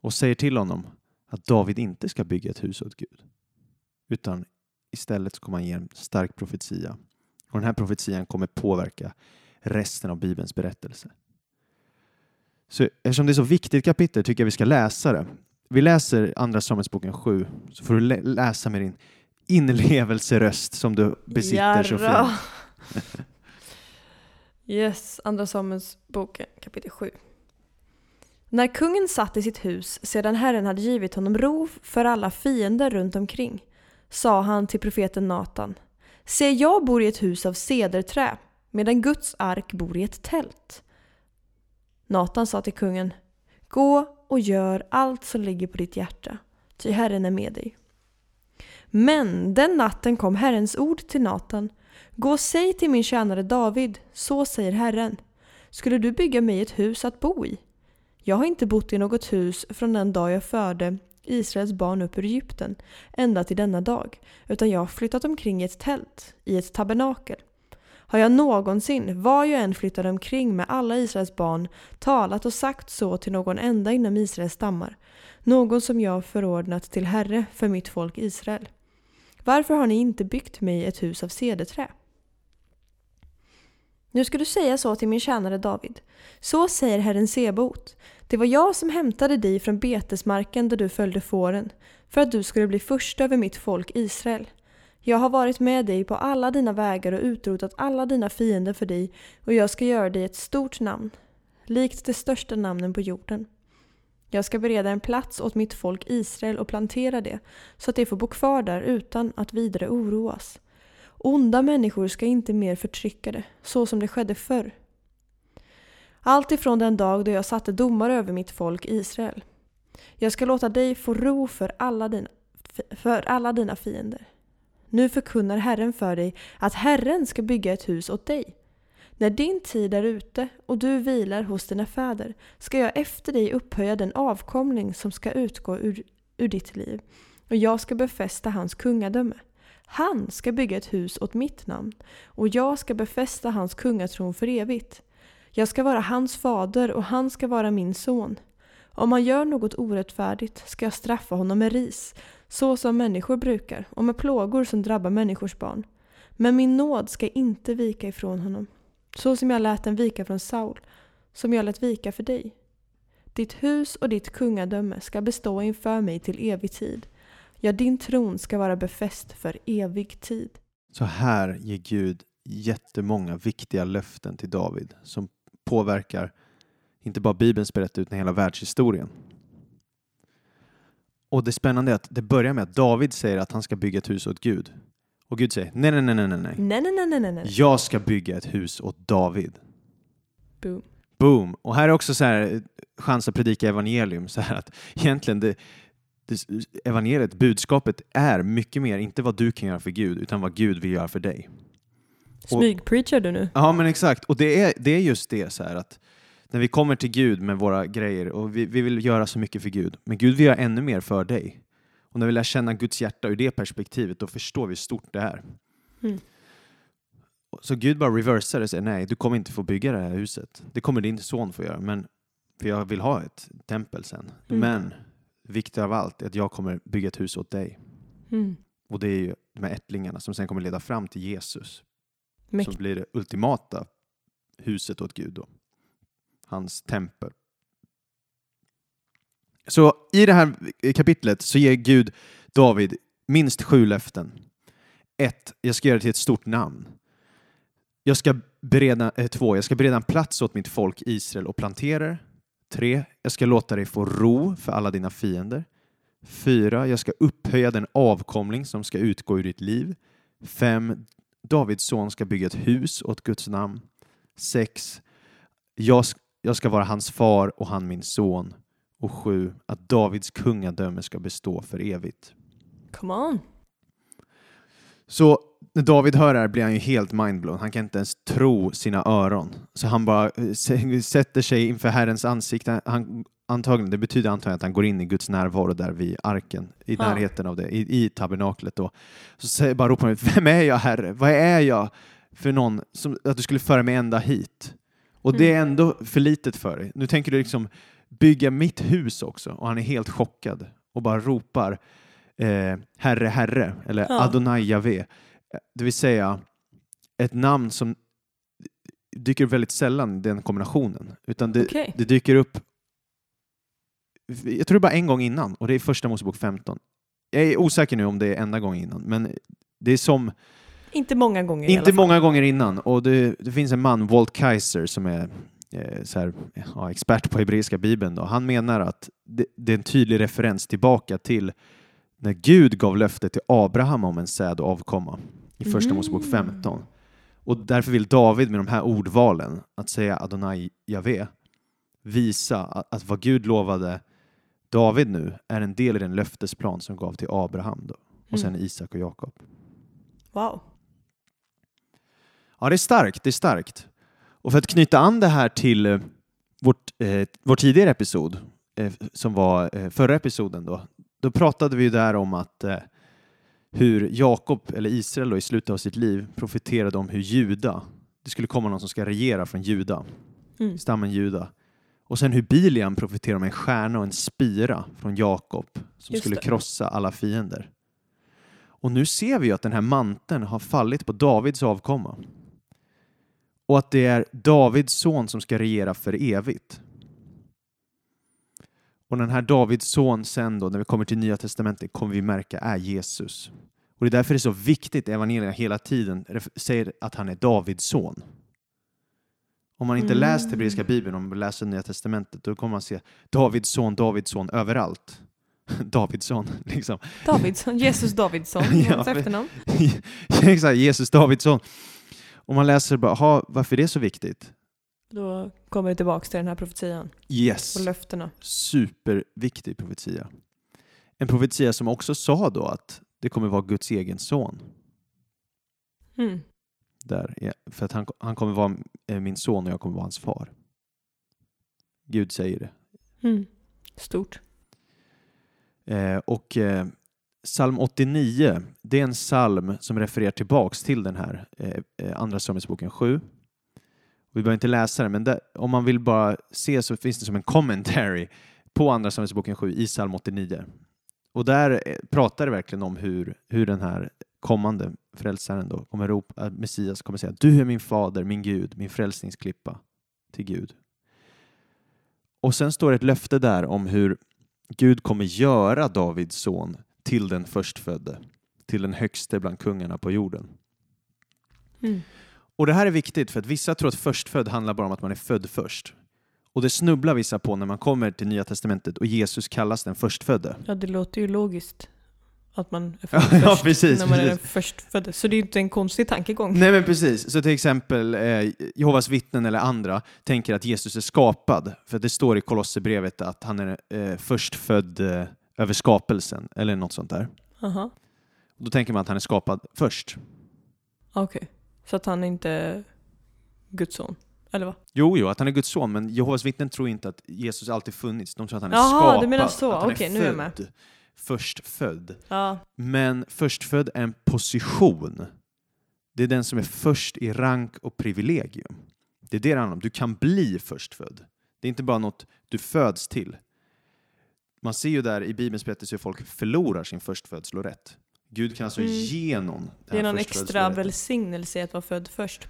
[SPEAKER 2] och säger till honom att David inte ska bygga ett hus åt Gud. Utan istället så kommer han ge en stark profetia. Och den här profetian kommer påverka resten av Bibelns berättelse. Så eftersom det är så viktigt kapitel tycker jag vi ska läsa det. Vi läser Andra Samuelsboken 7, så får du läsa med din inlevelseröst som du besitter Jarra. så fint.
[SPEAKER 1] yes, Andra Samuelsboken kapitel 7. När kungen satt i sitt hus sedan Herren hade givit honom ro för alla fiender runt omkring sa han till profeten Natan Se, jag bor i ett hus av cederträ medan Guds ark bor i ett tält. Natan sa till kungen Gå och gör allt som ligger på ditt hjärta, ty Herren är med dig. Men den natten kom Herrens ord till Natan Gå och säg till min tjänare David, så säger Herren. Skulle du bygga mig ett hus att bo i? Jag har inte bott i något hus från den dag jag förde Israels barn upp ur Egypten ända till denna dag, utan jag har flyttat omkring i ett tält, i ett tabernakel. Har jag någonsin, var jag än flyttade omkring med alla Israels barn, talat och sagt så till någon enda inom Israels stammar, någon som jag förordnat till herre för mitt folk Israel? Varför har ni inte byggt mig ett hus av cederträ? Nu ska du säga så till min tjänare David. Så säger Herren Sebot. Det var jag som hämtade dig från betesmarken där du följde fåren, för att du skulle bli först över mitt folk Israel. Jag har varit med dig på alla dina vägar och utrotat alla dina fiender för dig, och jag ska göra dig ett stort namn, likt de största namnen på jorden. Jag ska bereda en plats åt mitt folk Israel och plantera det, så att de får bo kvar där utan att vidare oroas. Onda människor ska inte mer förtrycka det, så som det skedde förr. Allt ifrån den dag då jag satte domare över mitt folk Israel. Jag ska låta dig få ro för alla dina, för alla dina fiender. Nu förkunnar Herren för dig att Herren ska bygga ett hus åt dig. När din tid är ute och du vilar hos dina fäder ska jag efter dig upphöja den avkomling som ska utgå ur, ur ditt liv och jag ska befästa hans kungadöme. Han ska bygga ett hus åt mitt namn och jag ska befästa hans kungatron för evigt. Jag ska vara hans fader och han ska vara min son. Om han gör något orättfärdigt ska jag straffa honom med ris, så som människor brukar, och med plågor som drabbar människors barn. Men min nåd ska inte vika ifrån honom, så som jag lät den vika från Saul, som jag lät vika för dig. Ditt hus och ditt kungadöme ska bestå inför mig till evig tid. Ja, din tron ska vara befäst för evig tid.
[SPEAKER 2] Så här ger Gud jättemånga viktiga löften till David som påverkar inte bara Bibelns berättelse utan hela världshistorien. Och det spännande är att det börjar med att David säger att han ska bygga ett hus åt Gud. Och Gud säger nej, nej, nej, nej, nej.
[SPEAKER 1] Nej, nej, nej, nej, nej.
[SPEAKER 2] Jag ska bygga ett hus åt David.
[SPEAKER 1] Boom.
[SPEAKER 2] Boom. Och här är också så här, chans att predika evangelium. Så här att egentligen det, det, evangeliet, budskapet är mycket mer, inte vad du kan göra för Gud, utan vad Gud vill göra för dig.
[SPEAKER 1] Smygpreachar du nu?
[SPEAKER 2] Ja, men exakt. Och det är, det är just det så här att när vi kommer till Gud med våra grejer och vi, vi vill göra så mycket för Gud, men Gud vill göra ännu mer för dig. Och när vi lär känna Guds hjärta ur det perspektivet, då förstår vi hur stort det är. Mm. Så Gud bara reversar och säger nej, du kommer inte få bygga det här huset. Det kommer din son få göra, men för jag vill ha ett tempel sen. Mm. Men viktigare av allt är att jag kommer bygga ett hus åt dig. Mm. Och det är ju de här ättlingarna som sen kommer leda fram till Jesus. Mäkt. Som blir det ultimata huset åt Gud då. Hans tempel. Så i det här kapitlet så ger Gud David minst sju löften. Ett, jag ska göra det till ett stort namn. Jag ska bereda, eh, två, jag ska bereda en plats åt mitt folk Israel och plantera det. Tre, jag ska låta dig få ro för alla dina fiender. Fyra, jag ska upphöja den avkomling som ska utgå ur ditt liv. 5. Davids son ska bygga ett hus åt Guds namn. 6. Jag, jag ska vara hans far och han min son. Och 7. Att Davids kungadöme ska bestå för evigt.
[SPEAKER 1] Come on.
[SPEAKER 2] Så när David hör det här blir han ju helt mindblown. Han kan inte ens tro sina öron. Så han bara eh, sätter sig inför Herrens ansikte. Han, antagligen, det betyder antagligen att han går in i Guds närvaro där vid arken, i
[SPEAKER 1] Ja.
[SPEAKER 2] närheten av det, i, i tabernaklet. Då. Så säger, bara ropar han ut, vem är jag Herre? Vad är jag för någon som, att du skulle föra mig ända hit? Och det är ändå för litet för dig. Nu tänker du liksom bygga mitt hus också och han är helt chockad och bara ropar eh, Herre, Herre eller
[SPEAKER 1] Ja.
[SPEAKER 2] Adonai Jave. Det vill säga ett namn som dyker väldigt sällan i den kombinationen. Utan det,
[SPEAKER 1] Okej.
[SPEAKER 2] det dyker upp jag tror det bara en gång innan och det är första Mosebok 15. Jag är osäker nu om det är enda gången innan, men det är som
[SPEAKER 1] Inte många gånger i alla
[SPEAKER 2] inte
[SPEAKER 1] fall.
[SPEAKER 2] många gånger innan. Och det, det finns en man, Walt Kaiser, som är eh, här, ja, expert på hebreiska bibeln. Då. Han menar att det, det är en tydlig referens tillbaka till när Gud gav löfte till Abraham om en säd och avkomma i Första
[SPEAKER 1] Mm.
[SPEAKER 2] Mosebok 15. Och därför vill David med de här ordvalen, att säga Adonai Jave, visa att, att vad Gud lovade David nu är en del i den löftesplan som gav till Abraham då, och sen
[SPEAKER 1] Mm.
[SPEAKER 2] Isak och Jakob.
[SPEAKER 1] Wow.
[SPEAKER 2] Ja, det är starkt. Det är starkt. Och för att knyta an det här till eh, vårt, eh, vår tidigare episod, eh, som var eh, förra episoden då, då pratade vi ju där om att eh, hur Jakob, eller Israel då, i slutet av sitt liv profeterade om hur Juda, det skulle komma någon som ska regera från Juda,
[SPEAKER 1] Mm.
[SPEAKER 2] stammen Juda. Och sen hur Biliam profeterar om en stjärna och en spira från Jakob som
[SPEAKER 1] Just
[SPEAKER 2] skulle
[SPEAKER 1] det.
[SPEAKER 2] krossa alla fiender. Och nu ser vi ju att den här manteln har fallit på Davids avkomma. Och att det är Davids son som ska regera för evigt. Och den här Davids son sen då, när vi kommer till Nya Testamentet, kommer vi märka är Jesus. Och det är därför det är så viktigt, evangelierna hela tiden säger att han är Davids son. Om man inte
[SPEAKER 1] Mm.
[SPEAKER 2] läst hebreiska bibeln, om man läser Nya Testamentet, då kommer man se Davids son, Davids son överallt. Davids son, liksom.
[SPEAKER 1] Davidsson, Jesus Davidsson,
[SPEAKER 2] Ja,
[SPEAKER 1] hans efternamn.
[SPEAKER 2] Exakt, Jesus Davids son. Om man läser bara, "Ha, varför är det så viktigt?
[SPEAKER 1] Då kommer vi tillbaka till den här profetian
[SPEAKER 2] Yes,
[SPEAKER 1] och löftena.
[SPEAKER 2] superviktig profetia. En profetia som också sa då att det kommer vara Guds egen son.
[SPEAKER 1] Mm.
[SPEAKER 2] Där, Ja, för att han, han kommer vara eh, min son och jag kommer vara hans far. Gud säger det.
[SPEAKER 1] Mm. Stort.
[SPEAKER 2] Eh, och eh, psalm 89, det är en psalm som refererar tillbaks till den här eh, eh andra Samuelsboken 7. Vi behöver inte läsa den, men där, om man vill bara se så finns det som en commentary på andra Samuelsboken 7 i psalm 89. Och där eh, pratar det verkligen om hur, hur den här kommande frälsaren då kommer ropa, Messias kommer säga Du är min fader, min Gud, min frälsningsklippa till Gud. Och sen står det ett löfte där om hur Gud kommer göra Davids son till den förstfödde, till den högste bland kungarna på jorden.
[SPEAKER 1] Mm.
[SPEAKER 2] Och det här är viktigt för att vissa tror att förstfödd handlar bara om att man är född först. Och det snubblar vissa på när man kommer till Nya Testamentet och Jesus kallas den förstfödde.
[SPEAKER 1] Ja, det låter ju logiskt att man är född
[SPEAKER 2] Ja,
[SPEAKER 1] först
[SPEAKER 2] precis,
[SPEAKER 1] när man är den
[SPEAKER 2] precis.
[SPEAKER 1] förstfödde. Så det är ju inte en konstig tankegång.
[SPEAKER 2] Nej men precis, så till exempel eh, Jehovas vittnen eller andra tänker att Jesus är skapad. För det står i Kolosserbrevet att han är eh, förstfödd eh, över skapelsen eller något sånt där.
[SPEAKER 1] Aha.
[SPEAKER 2] Då tänker man att han är skapad först.
[SPEAKER 1] Okej. Så att han inte är Guds son? Eller vad?
[SPEAKER 2] Jo, jo, att han är Guds son, men Jehovas vittnen tror inte att Jesus alltid funnits. De tror att han är
[SPEAKER 1] Jaha,
[SPEAKER 2] skapad.
[SPEAKER 1] du menar så.
[SPEAKER 2] Att han
[SPEAKER 1] Okej,
[SPEAKER 2] är
[SPEAKER 1] nu är jag
[SPEAKER 2] född.
[SPEAKER 1] med.
[SPEAKER 2] Förstfödd.
[SPEAKER 1] Ja.
[SPEAKER 2] Men förstfödd är en position. Det är den som är först i rank och privilegium. Det är det det handlar om. Du kan bli förstfödd. Det är inte bara något du föds till. Man ser ju där i Bibelns berättelse hur folk förlorar sin förstfödslorätt. Gud kan alltså
[SPEAKER 1] Mm.
[SPEAKER 2] ge någon
[SPEAKER 1] Det är någon extra välsignelse i att vara född först.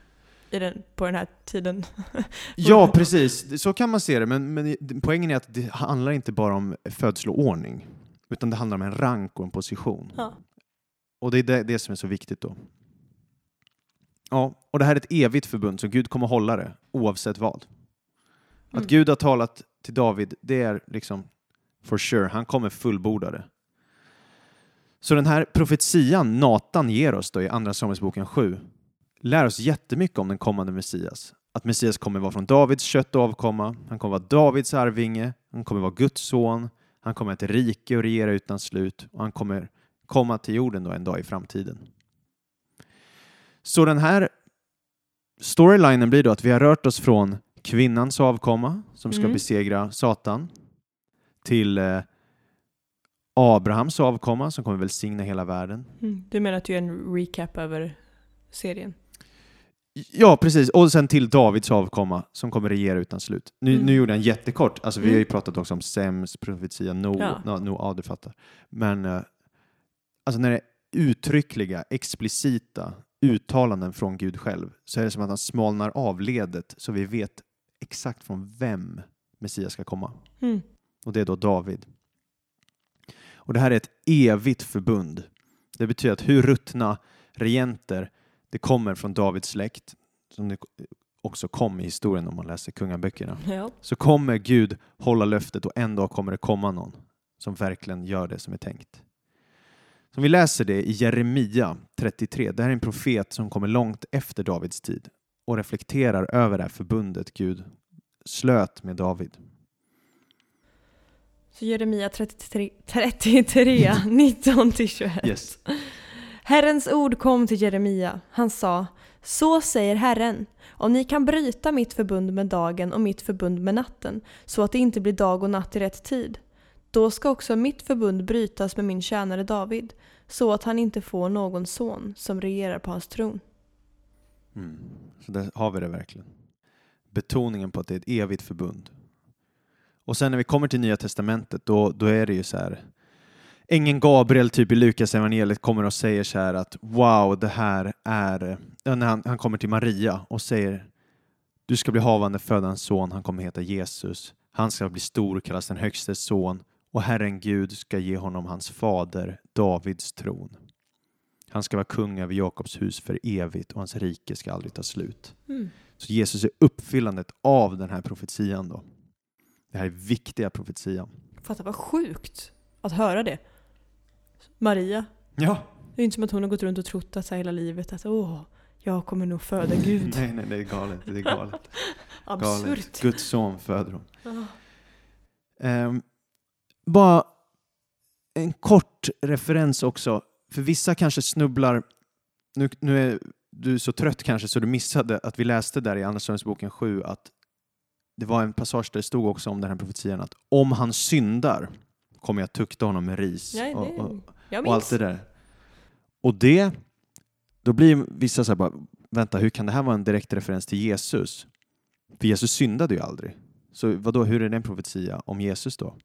[SPEAKER 1] I den, på den här tiden.
[SPEAKER 2] Ja, precis. Så kan man se det. Men, men poängen är att det handlar inte bara om födsloordning. Utan det handlar om en rank och en position.
[SPEAKER 1] Ja.
[SPEAKER 2] Och det är det, det som är så viktigt då. Ja, och det här är ett evigt förbund, så Gud kommer hålla det oavsett vad. Att
[SPEAKER 1] Mm.
[SPEAKER 2] Gud har talat till David, det är liksom for sure. Han kommer fullborda det. Så den här profetian Natan ger oss då i Andra Samuelsboken 7 lär oss jättemycket om den kommande Messias. Att Messias kommer vara från Davids kött och avkomma, han kommer vara Davids arvinge, han kommer vara Guds son, han kommer att rike och regera utan slut och han kommer komma till jorden då en dag i framtiden. Så den här storylinen blir då att vi har rört oss från kvinnans avkomma som ska
[SPEAKER 1] Mm.
[SPEAKER 2] besegra Satan till eh, Abrahams avkomma som kommer välsigna hela världen.
[SPEAKER 1] Mm. Du menar att du gör en recap över serien?
[SPEAKER 2] Ja, precis. Och sen till Davids avkomma som kommer regera utan slut. Nu,
[SPEAKER 1] Mm.
[SPEAKER 2] nu gjorde jag en jättekort. Alltså, vi
[SPEAKER 1] Mm.
[SPEAKER 2] har ju pratat också om Sems profetia, no,
[SPEAKER 1] Ja.
[SPEAKER 2] no, no, ja, du fattar. Men eh, alltså när det är uttryckliga, explicita uttalanden från Gud själv så är det som att han smalnar av ledet så vi vet exakt från vem Messias ska komma.
[SPEAKER 1] Mm.
[SPEAKER 2] Och det är då David. Och det här är ett evigt förbund. Det betyder att hur ruttna regenter det kommer från Davids släkt, som det också kom i historien om man läser kungaböckerna,
[SPEAKER 1] Ja.
[SPEAKER 2] så kommer Gud hålla löftet och en dag kommer det komma någon som verkligen gör det som är tänkt. Så om vi läser det i Jeremia 33, det här är en profet som kommer långt efter Davids tid och reflekterar över det här förbundet Gud slöt med David.
[SPEAKER 1] Så Jeremia 33, 33 19-21.
[SPEAKER 2] Yes.
[SPEAKER 1] Herrens ord kom till Jeremia. Han sa Så säger Herren, om ni kan bryta mitt förbund med dagen och mitt förbund med natten, så att det inte blir dag och natt i rätt tid. Då ska också mitt förbund brytas med min tjänare David, så att han inte får någon son som regerar på hans tron.
[SPEAKER 2] Mm. Så där har vi det verkligen. Betoningen på att det är ett evigt förbund. Och sen när vi kommer till Nya Testamentet, då, då är det ju så här. Ängeln Gabriel typ i Lukas evangeliet kommer och säger så här att wow, det här är... När han, han kommer till Maria och säger du ska bli havande föda en son, han kommer heta Jesus. Han ska bli stor, kallas den högstes son och Herren Gud ska ge honom hans fader Davids tron. Han ska vara kung över Jakobs hus för evigt och hans rike ska aldrig ta slut.
[SPEAKER 1] Mm.
[SPEAKER 2] Så Jesus är uppfyllandet av den här profetian då. Det här är viktiga profetian.
[SPEAKER 1] Fatta vad sjukt att höra det. Maria,
[SPEAKER 2] Ja.
[SPEAKER 1] det är inte som att hon har gått runt och trott att så hela livet att åh, jag kommer nog föda Gud.
[SPEAKER 2] Nej, nej, det är galet. Det är galet.
[SPEAKER 1] Absurt.
[SPEAKER 2] galet. Guds son föder hon. Ehm, bara en kort referens också. För vissa kanske snubblar. Nu, nu är du så trött kanske så du missade att vi läste där i Andra Samuelsboken 7 att det var en passage där det stod också om den här profetian att om han syndar kommer jag tukta honom med ris.
[SPEAKER 1] Ja,
[SPEAKER 2] och, och, och allt det där. Och det, då blir vissa så här bara, vänta, hur kan det här vara en direkt referens till Jesus? För Jesus syndade ju aldrig. Så vadå, hur är det en profetia om Jesus då?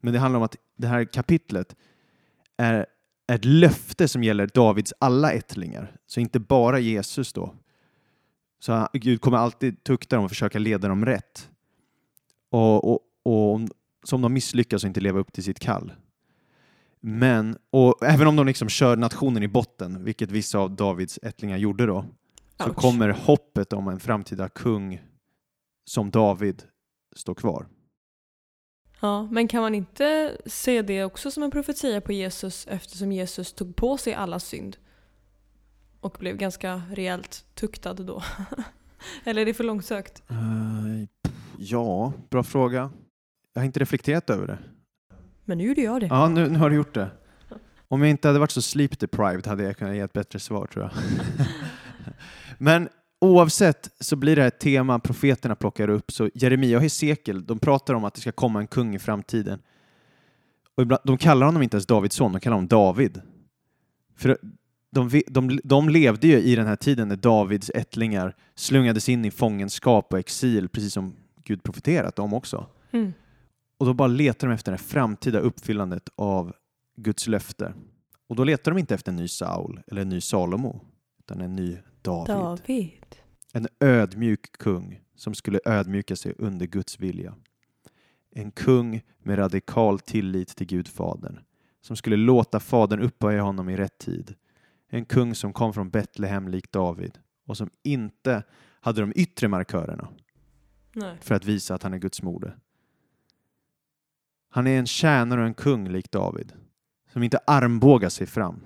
[SPEAKER 2] Men det handlar om att det här kapitlet är ett löfte som gäller Davids alla ättlingar, så inte bara Jesus då. Så han- Gud kommer alltid tukta dem och försöka leda dem rätt. Och, och, och om- så om de misslyckas och inte lever upp till sitt kall. Men, och även om de liksom kör nationen i botten, vilket vissa av Davids ättlingar gjorde då, så
[SPEAKER 1] Ouch.
[SPEAKER 2] kommer hoppet om en framtida kung som David stå kvar.
[SPEAKER 1] Ja, men kan man inte se det också som en profetia på Jesus eftersom Jesus tog på sig alla synd? Och blev ganska rejält tuktad då? Eller är det för långsökt?
[SPEAKER 2] Pff, ja, bra fråga. Jag har inte reflekterat över det.
[SPEAKER 1] Men nu gjorde jag det.
[SPEAKER 2] Ja, nu, nu har du gjort det. Om jag inte hade varit så sleep deprived hade jag kunnat ge ett bättre svar tror jag. Men oavsett så blir det här ett tema profeterna plockar upp. Så Jeremia och Hesekiel, de pratar om att det ska komma en kung i framtiden. Och ibland, de kallar honom inte ens Davids son, de kallar honom David. För de, de, de levde ju i den här tiden när Davids ättlingar slungades in i fångenskap och exil, precis som Gud profeterat om också.
[SPEAKER 1] Mm.
[SPEAKER 2] Och då bara letar de efter det framtida uppfyllandet av Guds löfte. Och då letar de inte efter en ny Saul eller en ny Salomo, utan en ny David.
[SPEAKER 1] David.
[SPEAKER 2] En ödmjuk kung som skulle ödmjuka sig under Guds vilja. En kung med radikal tillit till Gud Fadern, som skulle låta Fadern upphöja honom i rätt tid. En kung som kom från Betlehem likt David och som inte hade de yttre markörerna
[SPEAKER 1] Nej.
[SPEAKER 2] för att visa att han är Guds moder. Han är en tjänare och en kung lik David. som inte armbågar sig fram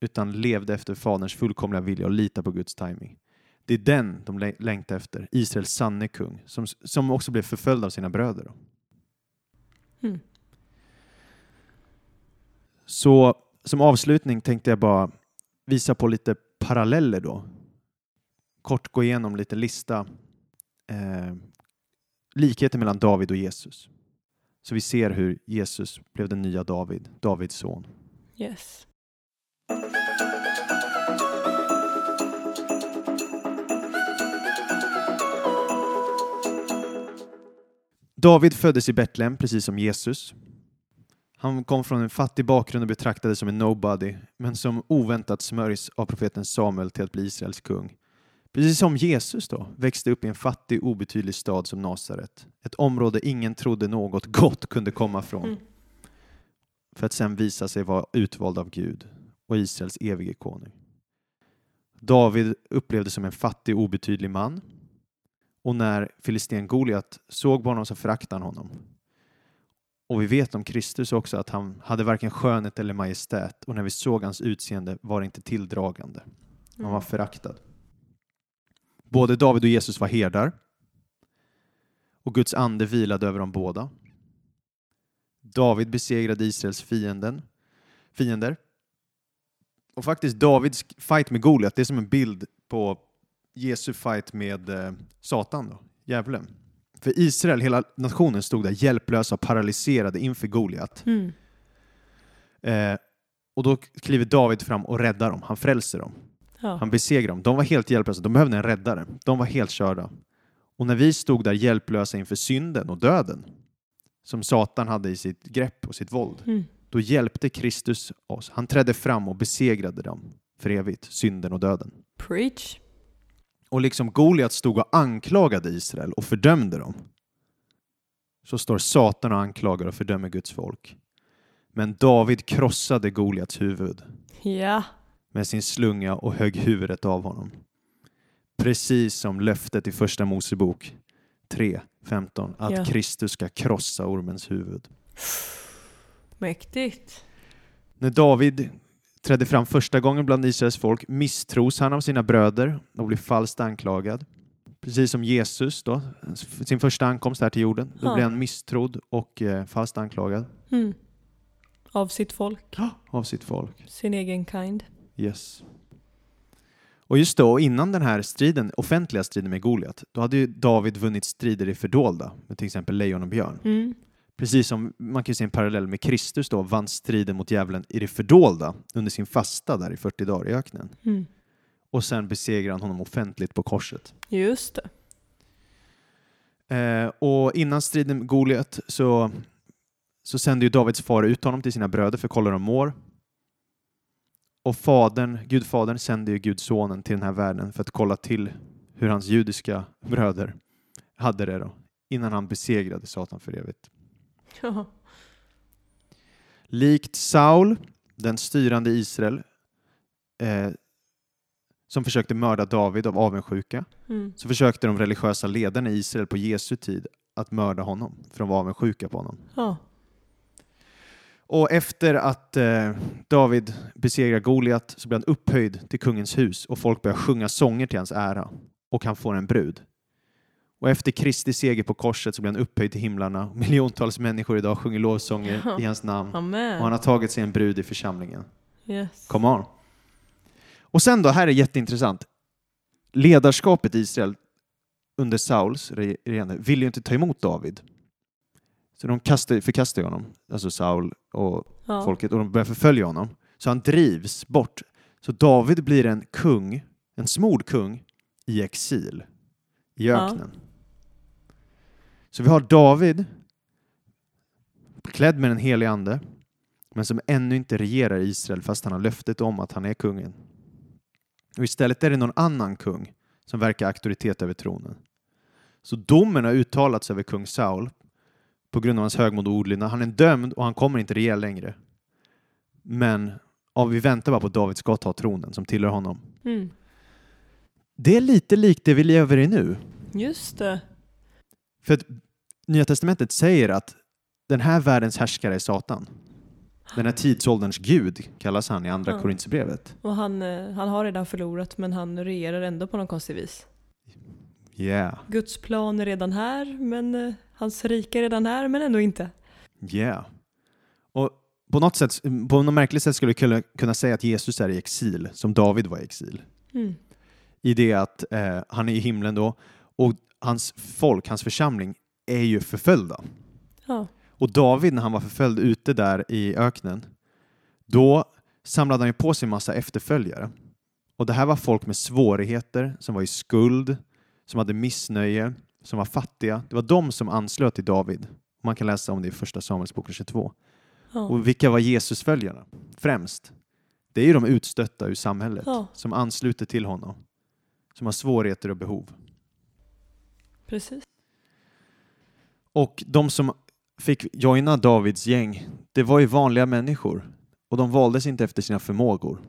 [SPEAKER 2] utan levde efter Faderns fullkomliga vilja och litade på Guds timing. Det är den de lä- längtar efter, Israels sanne kung, som, som också blev förföljd av sina bröder.
[SPEAKER 1] Mm.
[SPEAKER 2] Så som avslutning tänkte jag bara visa på lite paralleller då. Kort gå igenom lite lista eh, likheter mellan David och Jesus. Så vi ser hur Jesus blev den nya David, Davids son.
[SPEAKER 1] Yes.
[SPEAKER 2] David föddes i Betlehem, precis som Jesus. Han kom från en fattig bakgrund och betraktades som en nobody, men som oväntat smörjs av profeten Samuel till att bli Israels kung. Precis som Jesus då, växte upp i en fattig, obetydlig stad som Nasaret. Ett område ingen trodde något gott kunde komma från.
[SPEAKER 1] Mm.
[SPEAKER 2] För att sen visa sig vara utvald av Gud och Israels evige konung. David upplevdes som en fattig, obetydlig man. Och när filisten Goliat såg på honom så föraktade han honom. Och vi vet om Kristus också att han hade varken skönhet eller majestät och när vi såg hans utseende var det inte tilldragande. Han var föraktad. Både David och Jesus var herdar och Guds ande vilade över dem båda. David besegrade Israels fienden, fiender. Och faktiskt Davids fight med Goliat, det är som en bild på Jesu fight med eh, Satan, då, djävulen. För Israel, hela nationen, stod där hjälplösa och paralyserade inför Goliat.
[SPEAKER 1] Mm.
[SPEAKER 2] Eh, och då kliver David fram och räddar dem, han frälser dem.
[SPEAKER 1] Ja.
[SPEAKER 2] Han besegrar dem. De var helt hjälplösa, de behövde en räddare. De var helt körda. Och när vi stod där hjälplösa inför synden och döden, som Satan hade i sitt grepp och sitt våld,
[SPEAKER 1] Mm.
[SPEAKER 2] då hjälpte Kristus oss. Han trädde fram och besegrade dem för evigt, synden och döden.
[SPEAKER 1] Preach.
[SPEAKER 2] Och liksom Goliat stod och anklagade Israel och fördömde dem, så står Satan och anklagar och fördömer Guds folk. Men David krossade Goliats huvud
[SPEAKER 1] Ja.
[SPEAKER 2] med sin slunga och högg huvudet av honom. Precis som löftet i Första Mosebok 3.15 att
[SPEAKER 1] Ja.
[SPEAKER 2] Kristus ska krossa ormens huvud.
[SPEAKER 1] Mäktigt.
[SPEAKER 2] När David trädde fram första gången bland Israels folk misstros han av sina bröder och blev falskt anklagad. Precis som Jesus då, sin första ankomst här till jorden. Då
[SPEAKER 1] Ja.
[SPEAKER 2] blev han misstrodd och eh, falskt anklagad
[SPEAKER 1] Mm. Av sitt folk.
[SPEAKER 2] av sitt folk.
[SPEAKER 1] Sin egen kind.
[SPEAKER 2] Yes. Och just då, innan den här striden, offentliga striden med Goliat, då hade ju David vunnit strider i fördolda med till exempel lejon och björn.
[SPEAKER 1] Mm.
[SPEAKER 2] Precis som man kan se en parallell med Kristus då vann striden mot djävulen i det fördolda under sin fasta där i 40 dagar i öknen.
[SPEAKER 1] Mm.
[SPEAKER 2] Och sen besegrar han honom offentligt på korset.
[SPEAKER 1] Just det.
[SPEAKER 2] Eh, och innan striden med Goliat så, så sände ju Davids far ut honom till sina bröder för att kolla hur de mår. Och fadern, Gudfadern sände ju Gudsonen till den här världen för att kolla till hur hans judiska bröder hade det då, innan han besegrade Satan för evigt.
[SPEAKER 1] Ja.
[SPEAKER 2] Likt Saul, den styrande Israel, eh, som försökte mörda David av avundsjuka,
[SPEAKER 1] Mm.
[SPEAKER 2] så försökte de religiösa ledarna i Israel på Jesu tid att mörda honom, för de var avundsjuka på honom.
[SPEAKER 1] Ja.
[SPEAKER 2] Och efter att eh, David besegrar Goliat så blir han upphöjd till kungens hus och folk börjar sjunga sånger till hans ära och han får en brud. Och efter Kristi seger på korset så blir han upphöjd till himlarna. Miljontals människor idag sjunger lovsånger
[SPEAKER 1] Ja.
[SPEAKER 2] i hans namn och
[SPEAKER 1] Amen.
[SPEAKER 2] han har tagit sig en brud i församlingen.
[SPEAKER 1] Yes.
[SPEAKER 2] Come on. Och sen då, här är jätteintressant. Ledarskapet i Israel under Sauls regerande ville ju inte ta emot David. Så de kastade, förkastade honom, alltså Saul och
[SPEAKER 1] Ja.
[SPEAKER 2] folket, och de börjar förfölja honom. Så han drivs bort. Så David blir en kung, en smord kung, i exil i
[SPEAKER 1] Ja.
[SPEAKER 2] Så vi har David, klädd med den helige ande, men som ännu inte regerar i Israel fast han har löftet om att han är kungen. Och istället är det någon annan kung som verkar auktoritet över tronen. Så domen har uttalats över kung Saul på grund av hans högmod och ordlydnad. Han är dömd och han kommer inte regera längre. Men ja, vi väntar bara på att David ska ta tronen som tillhör honom.
[SPEAKER 1] Mm.
[SPEAKER 2] Det är lite likt det vi lever i nu.
[SPEAKER 1] Just det.
[SPEAKER 2] För att Nya Testamentet säger att den här världens härskare är Satan. Den här tidsålderns gud kallas han i andra
[SPEAKER 1] Ja.
[SPEAKER 2] Korinthierbrevet.
[SPEAKER 1] Och han, eh, han har redan förlorat men han regerar ändå på något konstigt vis.
[SPEAKER 2] Yeah,
[SPEAKER 1] Guds plan är redan här men eh, hans rike är redan här men ändå inte.
[SPEAKER 2] yeah. Och på något sätt, på något märkligt sätt skulle vi kunna, kunna säga att Jesus är i exil, som David var i exil.
[SPEAKER 1] Mm.
[SPEAKER 2] I det att eh, han är i himlen då, och hans folk, hans församling, är ju förföljda.
[SPEAKER 1] Ja.
[SPEAKER 2] Och David, när han var förföljd ute där i öknen, då samlade han ju på sig en massa efterföljare. Och det här var folk med svårigheter, som var i skuld, som hade missnöje, som var fattiga. Det var de som anslöt till David. Man kan läsa om det i första Samuelsboken 22.
[SPEAKER 1] Ja.
[SPEAKER 2] Och vilka var Jesusföljarna? Främst. Det är ju de utstötta ur samhället
[SPEAKER 1] Ja.
[SPEAKER 2] som ansluter till honom. Som har svårigheter och behov.
[SPEAKER 1] Precis.
[SPEAKER 2] Och de som fick joina Davids gäng, det var ju vanliga människor. Och de valdes inte efter sina förmågor,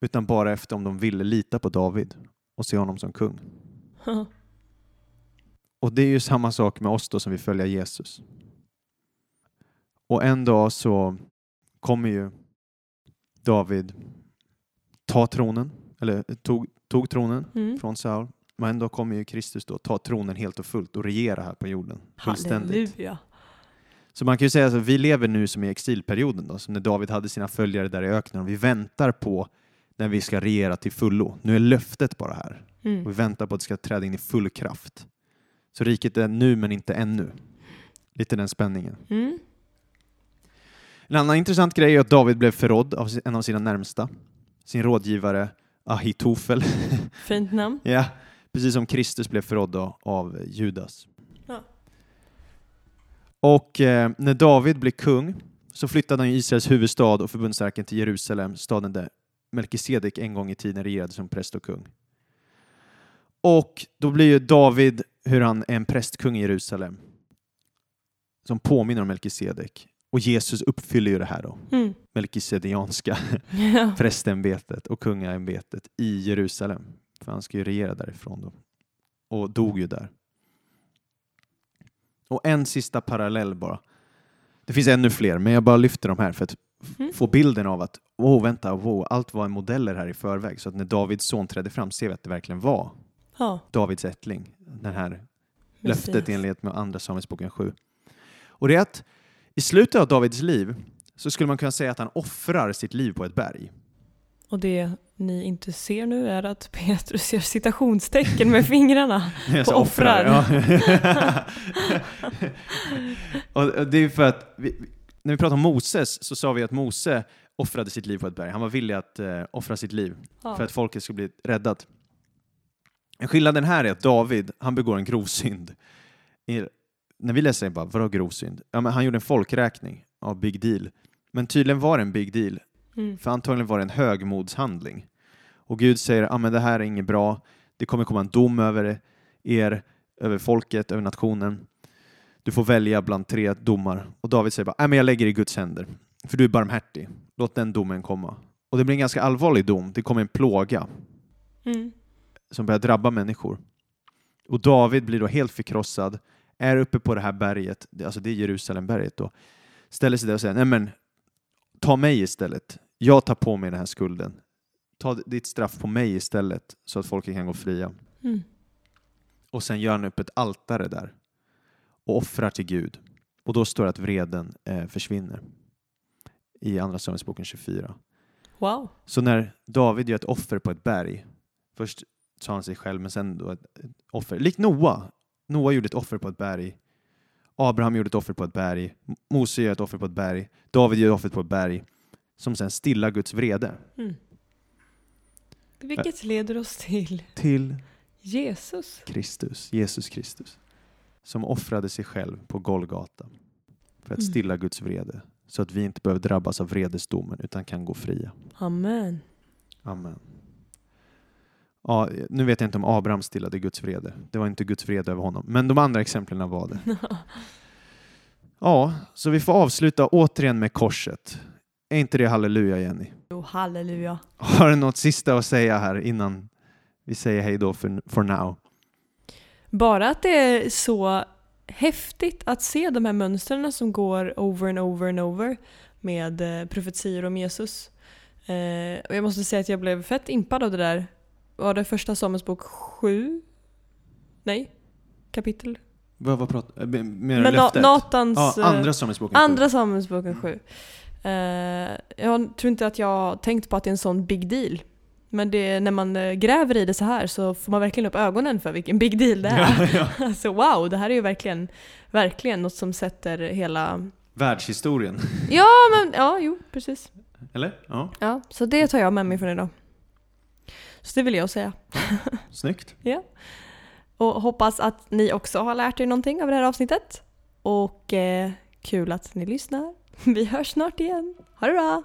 [SPEAKER 2] utan bara efter om de ville lita på David och se honom som kung. Och det är ju samma sak med oss då som vill följa Jesus. Och en dag så kommer ju David ta tronen, eller tog, tog tronen
[SPEAKER 1] Mm.
[SPEAKER 2] från Saul. Men en dag kommer ju Kristus då ta tronen helt och fullt och regera här på jorden. Fullständigt.
[SPEAKER 1] Halleluja.
[SPEAKER 2] Så man kan ju säga att vi lever nu som i exilperioden då, som när David hade sina följare där i öknen vi väntar på när vi ska regera till fullo. Nu är löftet bara här
[SPEAKER 1] Mm.
[SPEAKER 2] vi väntar på att det ska träda in i full kraft. Så riket är nu men inte ännu. Lite den spänningen.
[SPEAKER 1] Mm.
[SPEAKER 2] En annan intressant grej är att David blev förrådd av en av sina närmsta, sin rådgivare Ahitofel.
[SPEAKER 1] Fint namn.
[SPEAKER 2] ja, precis som Kristus blev förrådd av Judas.
[SPEAKER 1] Ja.
[SPEAKER 2] Och eh, när David blev kung så flyttade han Israels huvudstad och förbundsarken till Jerusalem, staden där Melkisedek en gång i tiden regerade som präst och kung. Och då blir ju David, hur han är en prästkung i Jerusalem, som påminner om Melkisedek. Och Jesus uppfyller ju det här då,
[SPEAKER 1] Mm.
[SPEAKER 2] melkisedeianska
[SPEAKER 1] Ja.
[SPEAKER 2] prästämbetet och kungaämbetet i Jerusalem. För han ska ju regera därifrån då. Och dog ju där. Och en sista parallell bara. Det finns ännu fler, men jag bara lyfter de här för att
[SPEAKER 1] Mm.
[SPEAKER 2] få bilden av att oh, vänta, wow, allt var modeller här i förväg. Så att när Davids son trädde fram ser vi att det verkligen var
[SPEAKER 1] ja.
[SPEAKER 2] Davids ättling. Den här löftet
[SPEAKER 1] Messias.
[SPEAKER 2] i enlighet med andra Samuelsboken 7. Och det är att i slutet av Davids liv så skulle man kunna säga att han offrar sitt liv på ett berg.
[SPEAKER 1] Och det ni inte ser nu är att Petrus gör citationstecken med fingrarna. På offrar.
[SPEAKER 2] Ja. och det är för att vi, när vi pratar om Moses så sa vi att Mose offrade sitt liv på ett berg. Han var villig att eh, offra sitt liv
[SPEAKER 1] Ja.
[SPEAKER 2] för att folket skulle bli räddat. Skillnaden här är att David, han begår en grov synd. I, när vi läser det bara, vadå grov synd? Ja, men han gjorde en folkräkning av big deal. Men tydligen var det en big deal
[SPEAKER 1] Mm.
[SPEAKER 2] för antagligen var det en högmodshandling. Och Gud säger, ah, men det här är inget bra, det kommer komma en dom över er, över folket, över nationen. Du får välja bland tre domar. Och David säger bara, ah, men jag lägger det i Guds händer, för du är barmhärtig. Låt den domen komma. Och det blir en ganska allvarlig dom, det kommer en plåga
[SPEAKER 1] Mm.
[SPEAKER 2] som börjar drabba människor. Och David blir då helt förkrossad, är uppe på det här berget, alltså det är Jerusalemberget då, ställer sig där och säger, nej men ta mig istället. Jag tar på mig den här skulden. Ta ditt straff på mig istället så att folket kan gå fria.
[SPEAKER 1] Mm.
[SPEAKER 2] Och sen gör han upp ett altare där och offrar till Gud. Och då står det att vreden eh, försvinner i Andra Samuelsboken 24.
[SPEAKER 1] Wow.
[SPEAKER 2] Så när David gör ett offer på ett berg, först sa han sig själv, men sen då ett, ett offer. Likt Noa. Noa gjorde ett offer på ett berg. Abraham gjorde ett offer på ett berg. Mose gör ett offer på ett berg. David gör ett offer på ett berg. Som sen stillar Guds vrede.
[SPEAKER 1] Mm. Vilket leder oss till
[SPEAKER 2] Till
[SPEAKER 1] Jesus.
[SPEAKER 2] Kristus, Jesus Kristus. Som offrade sig själv på Golgata. För att
[SPEAKER 1] Mm.
[SPEAKER 2] stilla Guds vrede. Så att vi inte behöver drabbas av vredesdomen utan kan gå fria.
[SPEAKER 1] Amen.
[SPEAKER 2] Amen. Ja, nu vet jag inte om Abraham stillade Guds vrede. Det var inte Guds vrede över honom. Men de andra exemplen var det. Ja, så vi får avsluta återigen med korset. Är inte det halleluja, Jenny?
[SPEAKER 1] Jo, halleluja.
[SPEAKER 2] Har du något sista att säga här innan vi säger hej då för, for now?
[SPEAKER 1] Bara att det är så häftigt att se de här mönstren som går over and over and over. med eh, profetior om Jesus. Eh, och jag måste säga att jag blev fett impad av det där. Var det första Samuelsbok 7? Nej? Kapitel?
[SPEAKER 2] Vad, vad pratar du Menar du löftet?
[SPEAKER 1] Natans...
[SPEAKER 2] Ja,
[SPEAKER 1] eh,
[SPEAKER 2] andra Samuelsboken.
[SPEAKER 1] Andra Samuelsboken 7. Eh, jag tror inte att jag har tänkt på att det är en sån big deal. Men det, när man eh, gräver i det så här så får man verkligen upp ögonen för vilken big deal det är.
[SPEAKER 2] Ja, ja.
[SPEAKER 1] Alltså wow, det här är ju verkligen, verkligen något som sätter hela...
[SPEAKER 2] Världshistorien.
[SPEAKER 1] Ja, men ja, jo, precis.
[SPEAKER 2] Eller? Ja,
[SPEAKER 1] Ja, så det tar jag med mig från idag. Så det vill jag säga.
[SPEAKER 2] snyggt.
[SPEAKER 1] Och hoppas att ni också har lärt er någonting av det här avsnittet. Och eh, kul att ni lyssnar. Vi hörs snart igen. Ha det bra!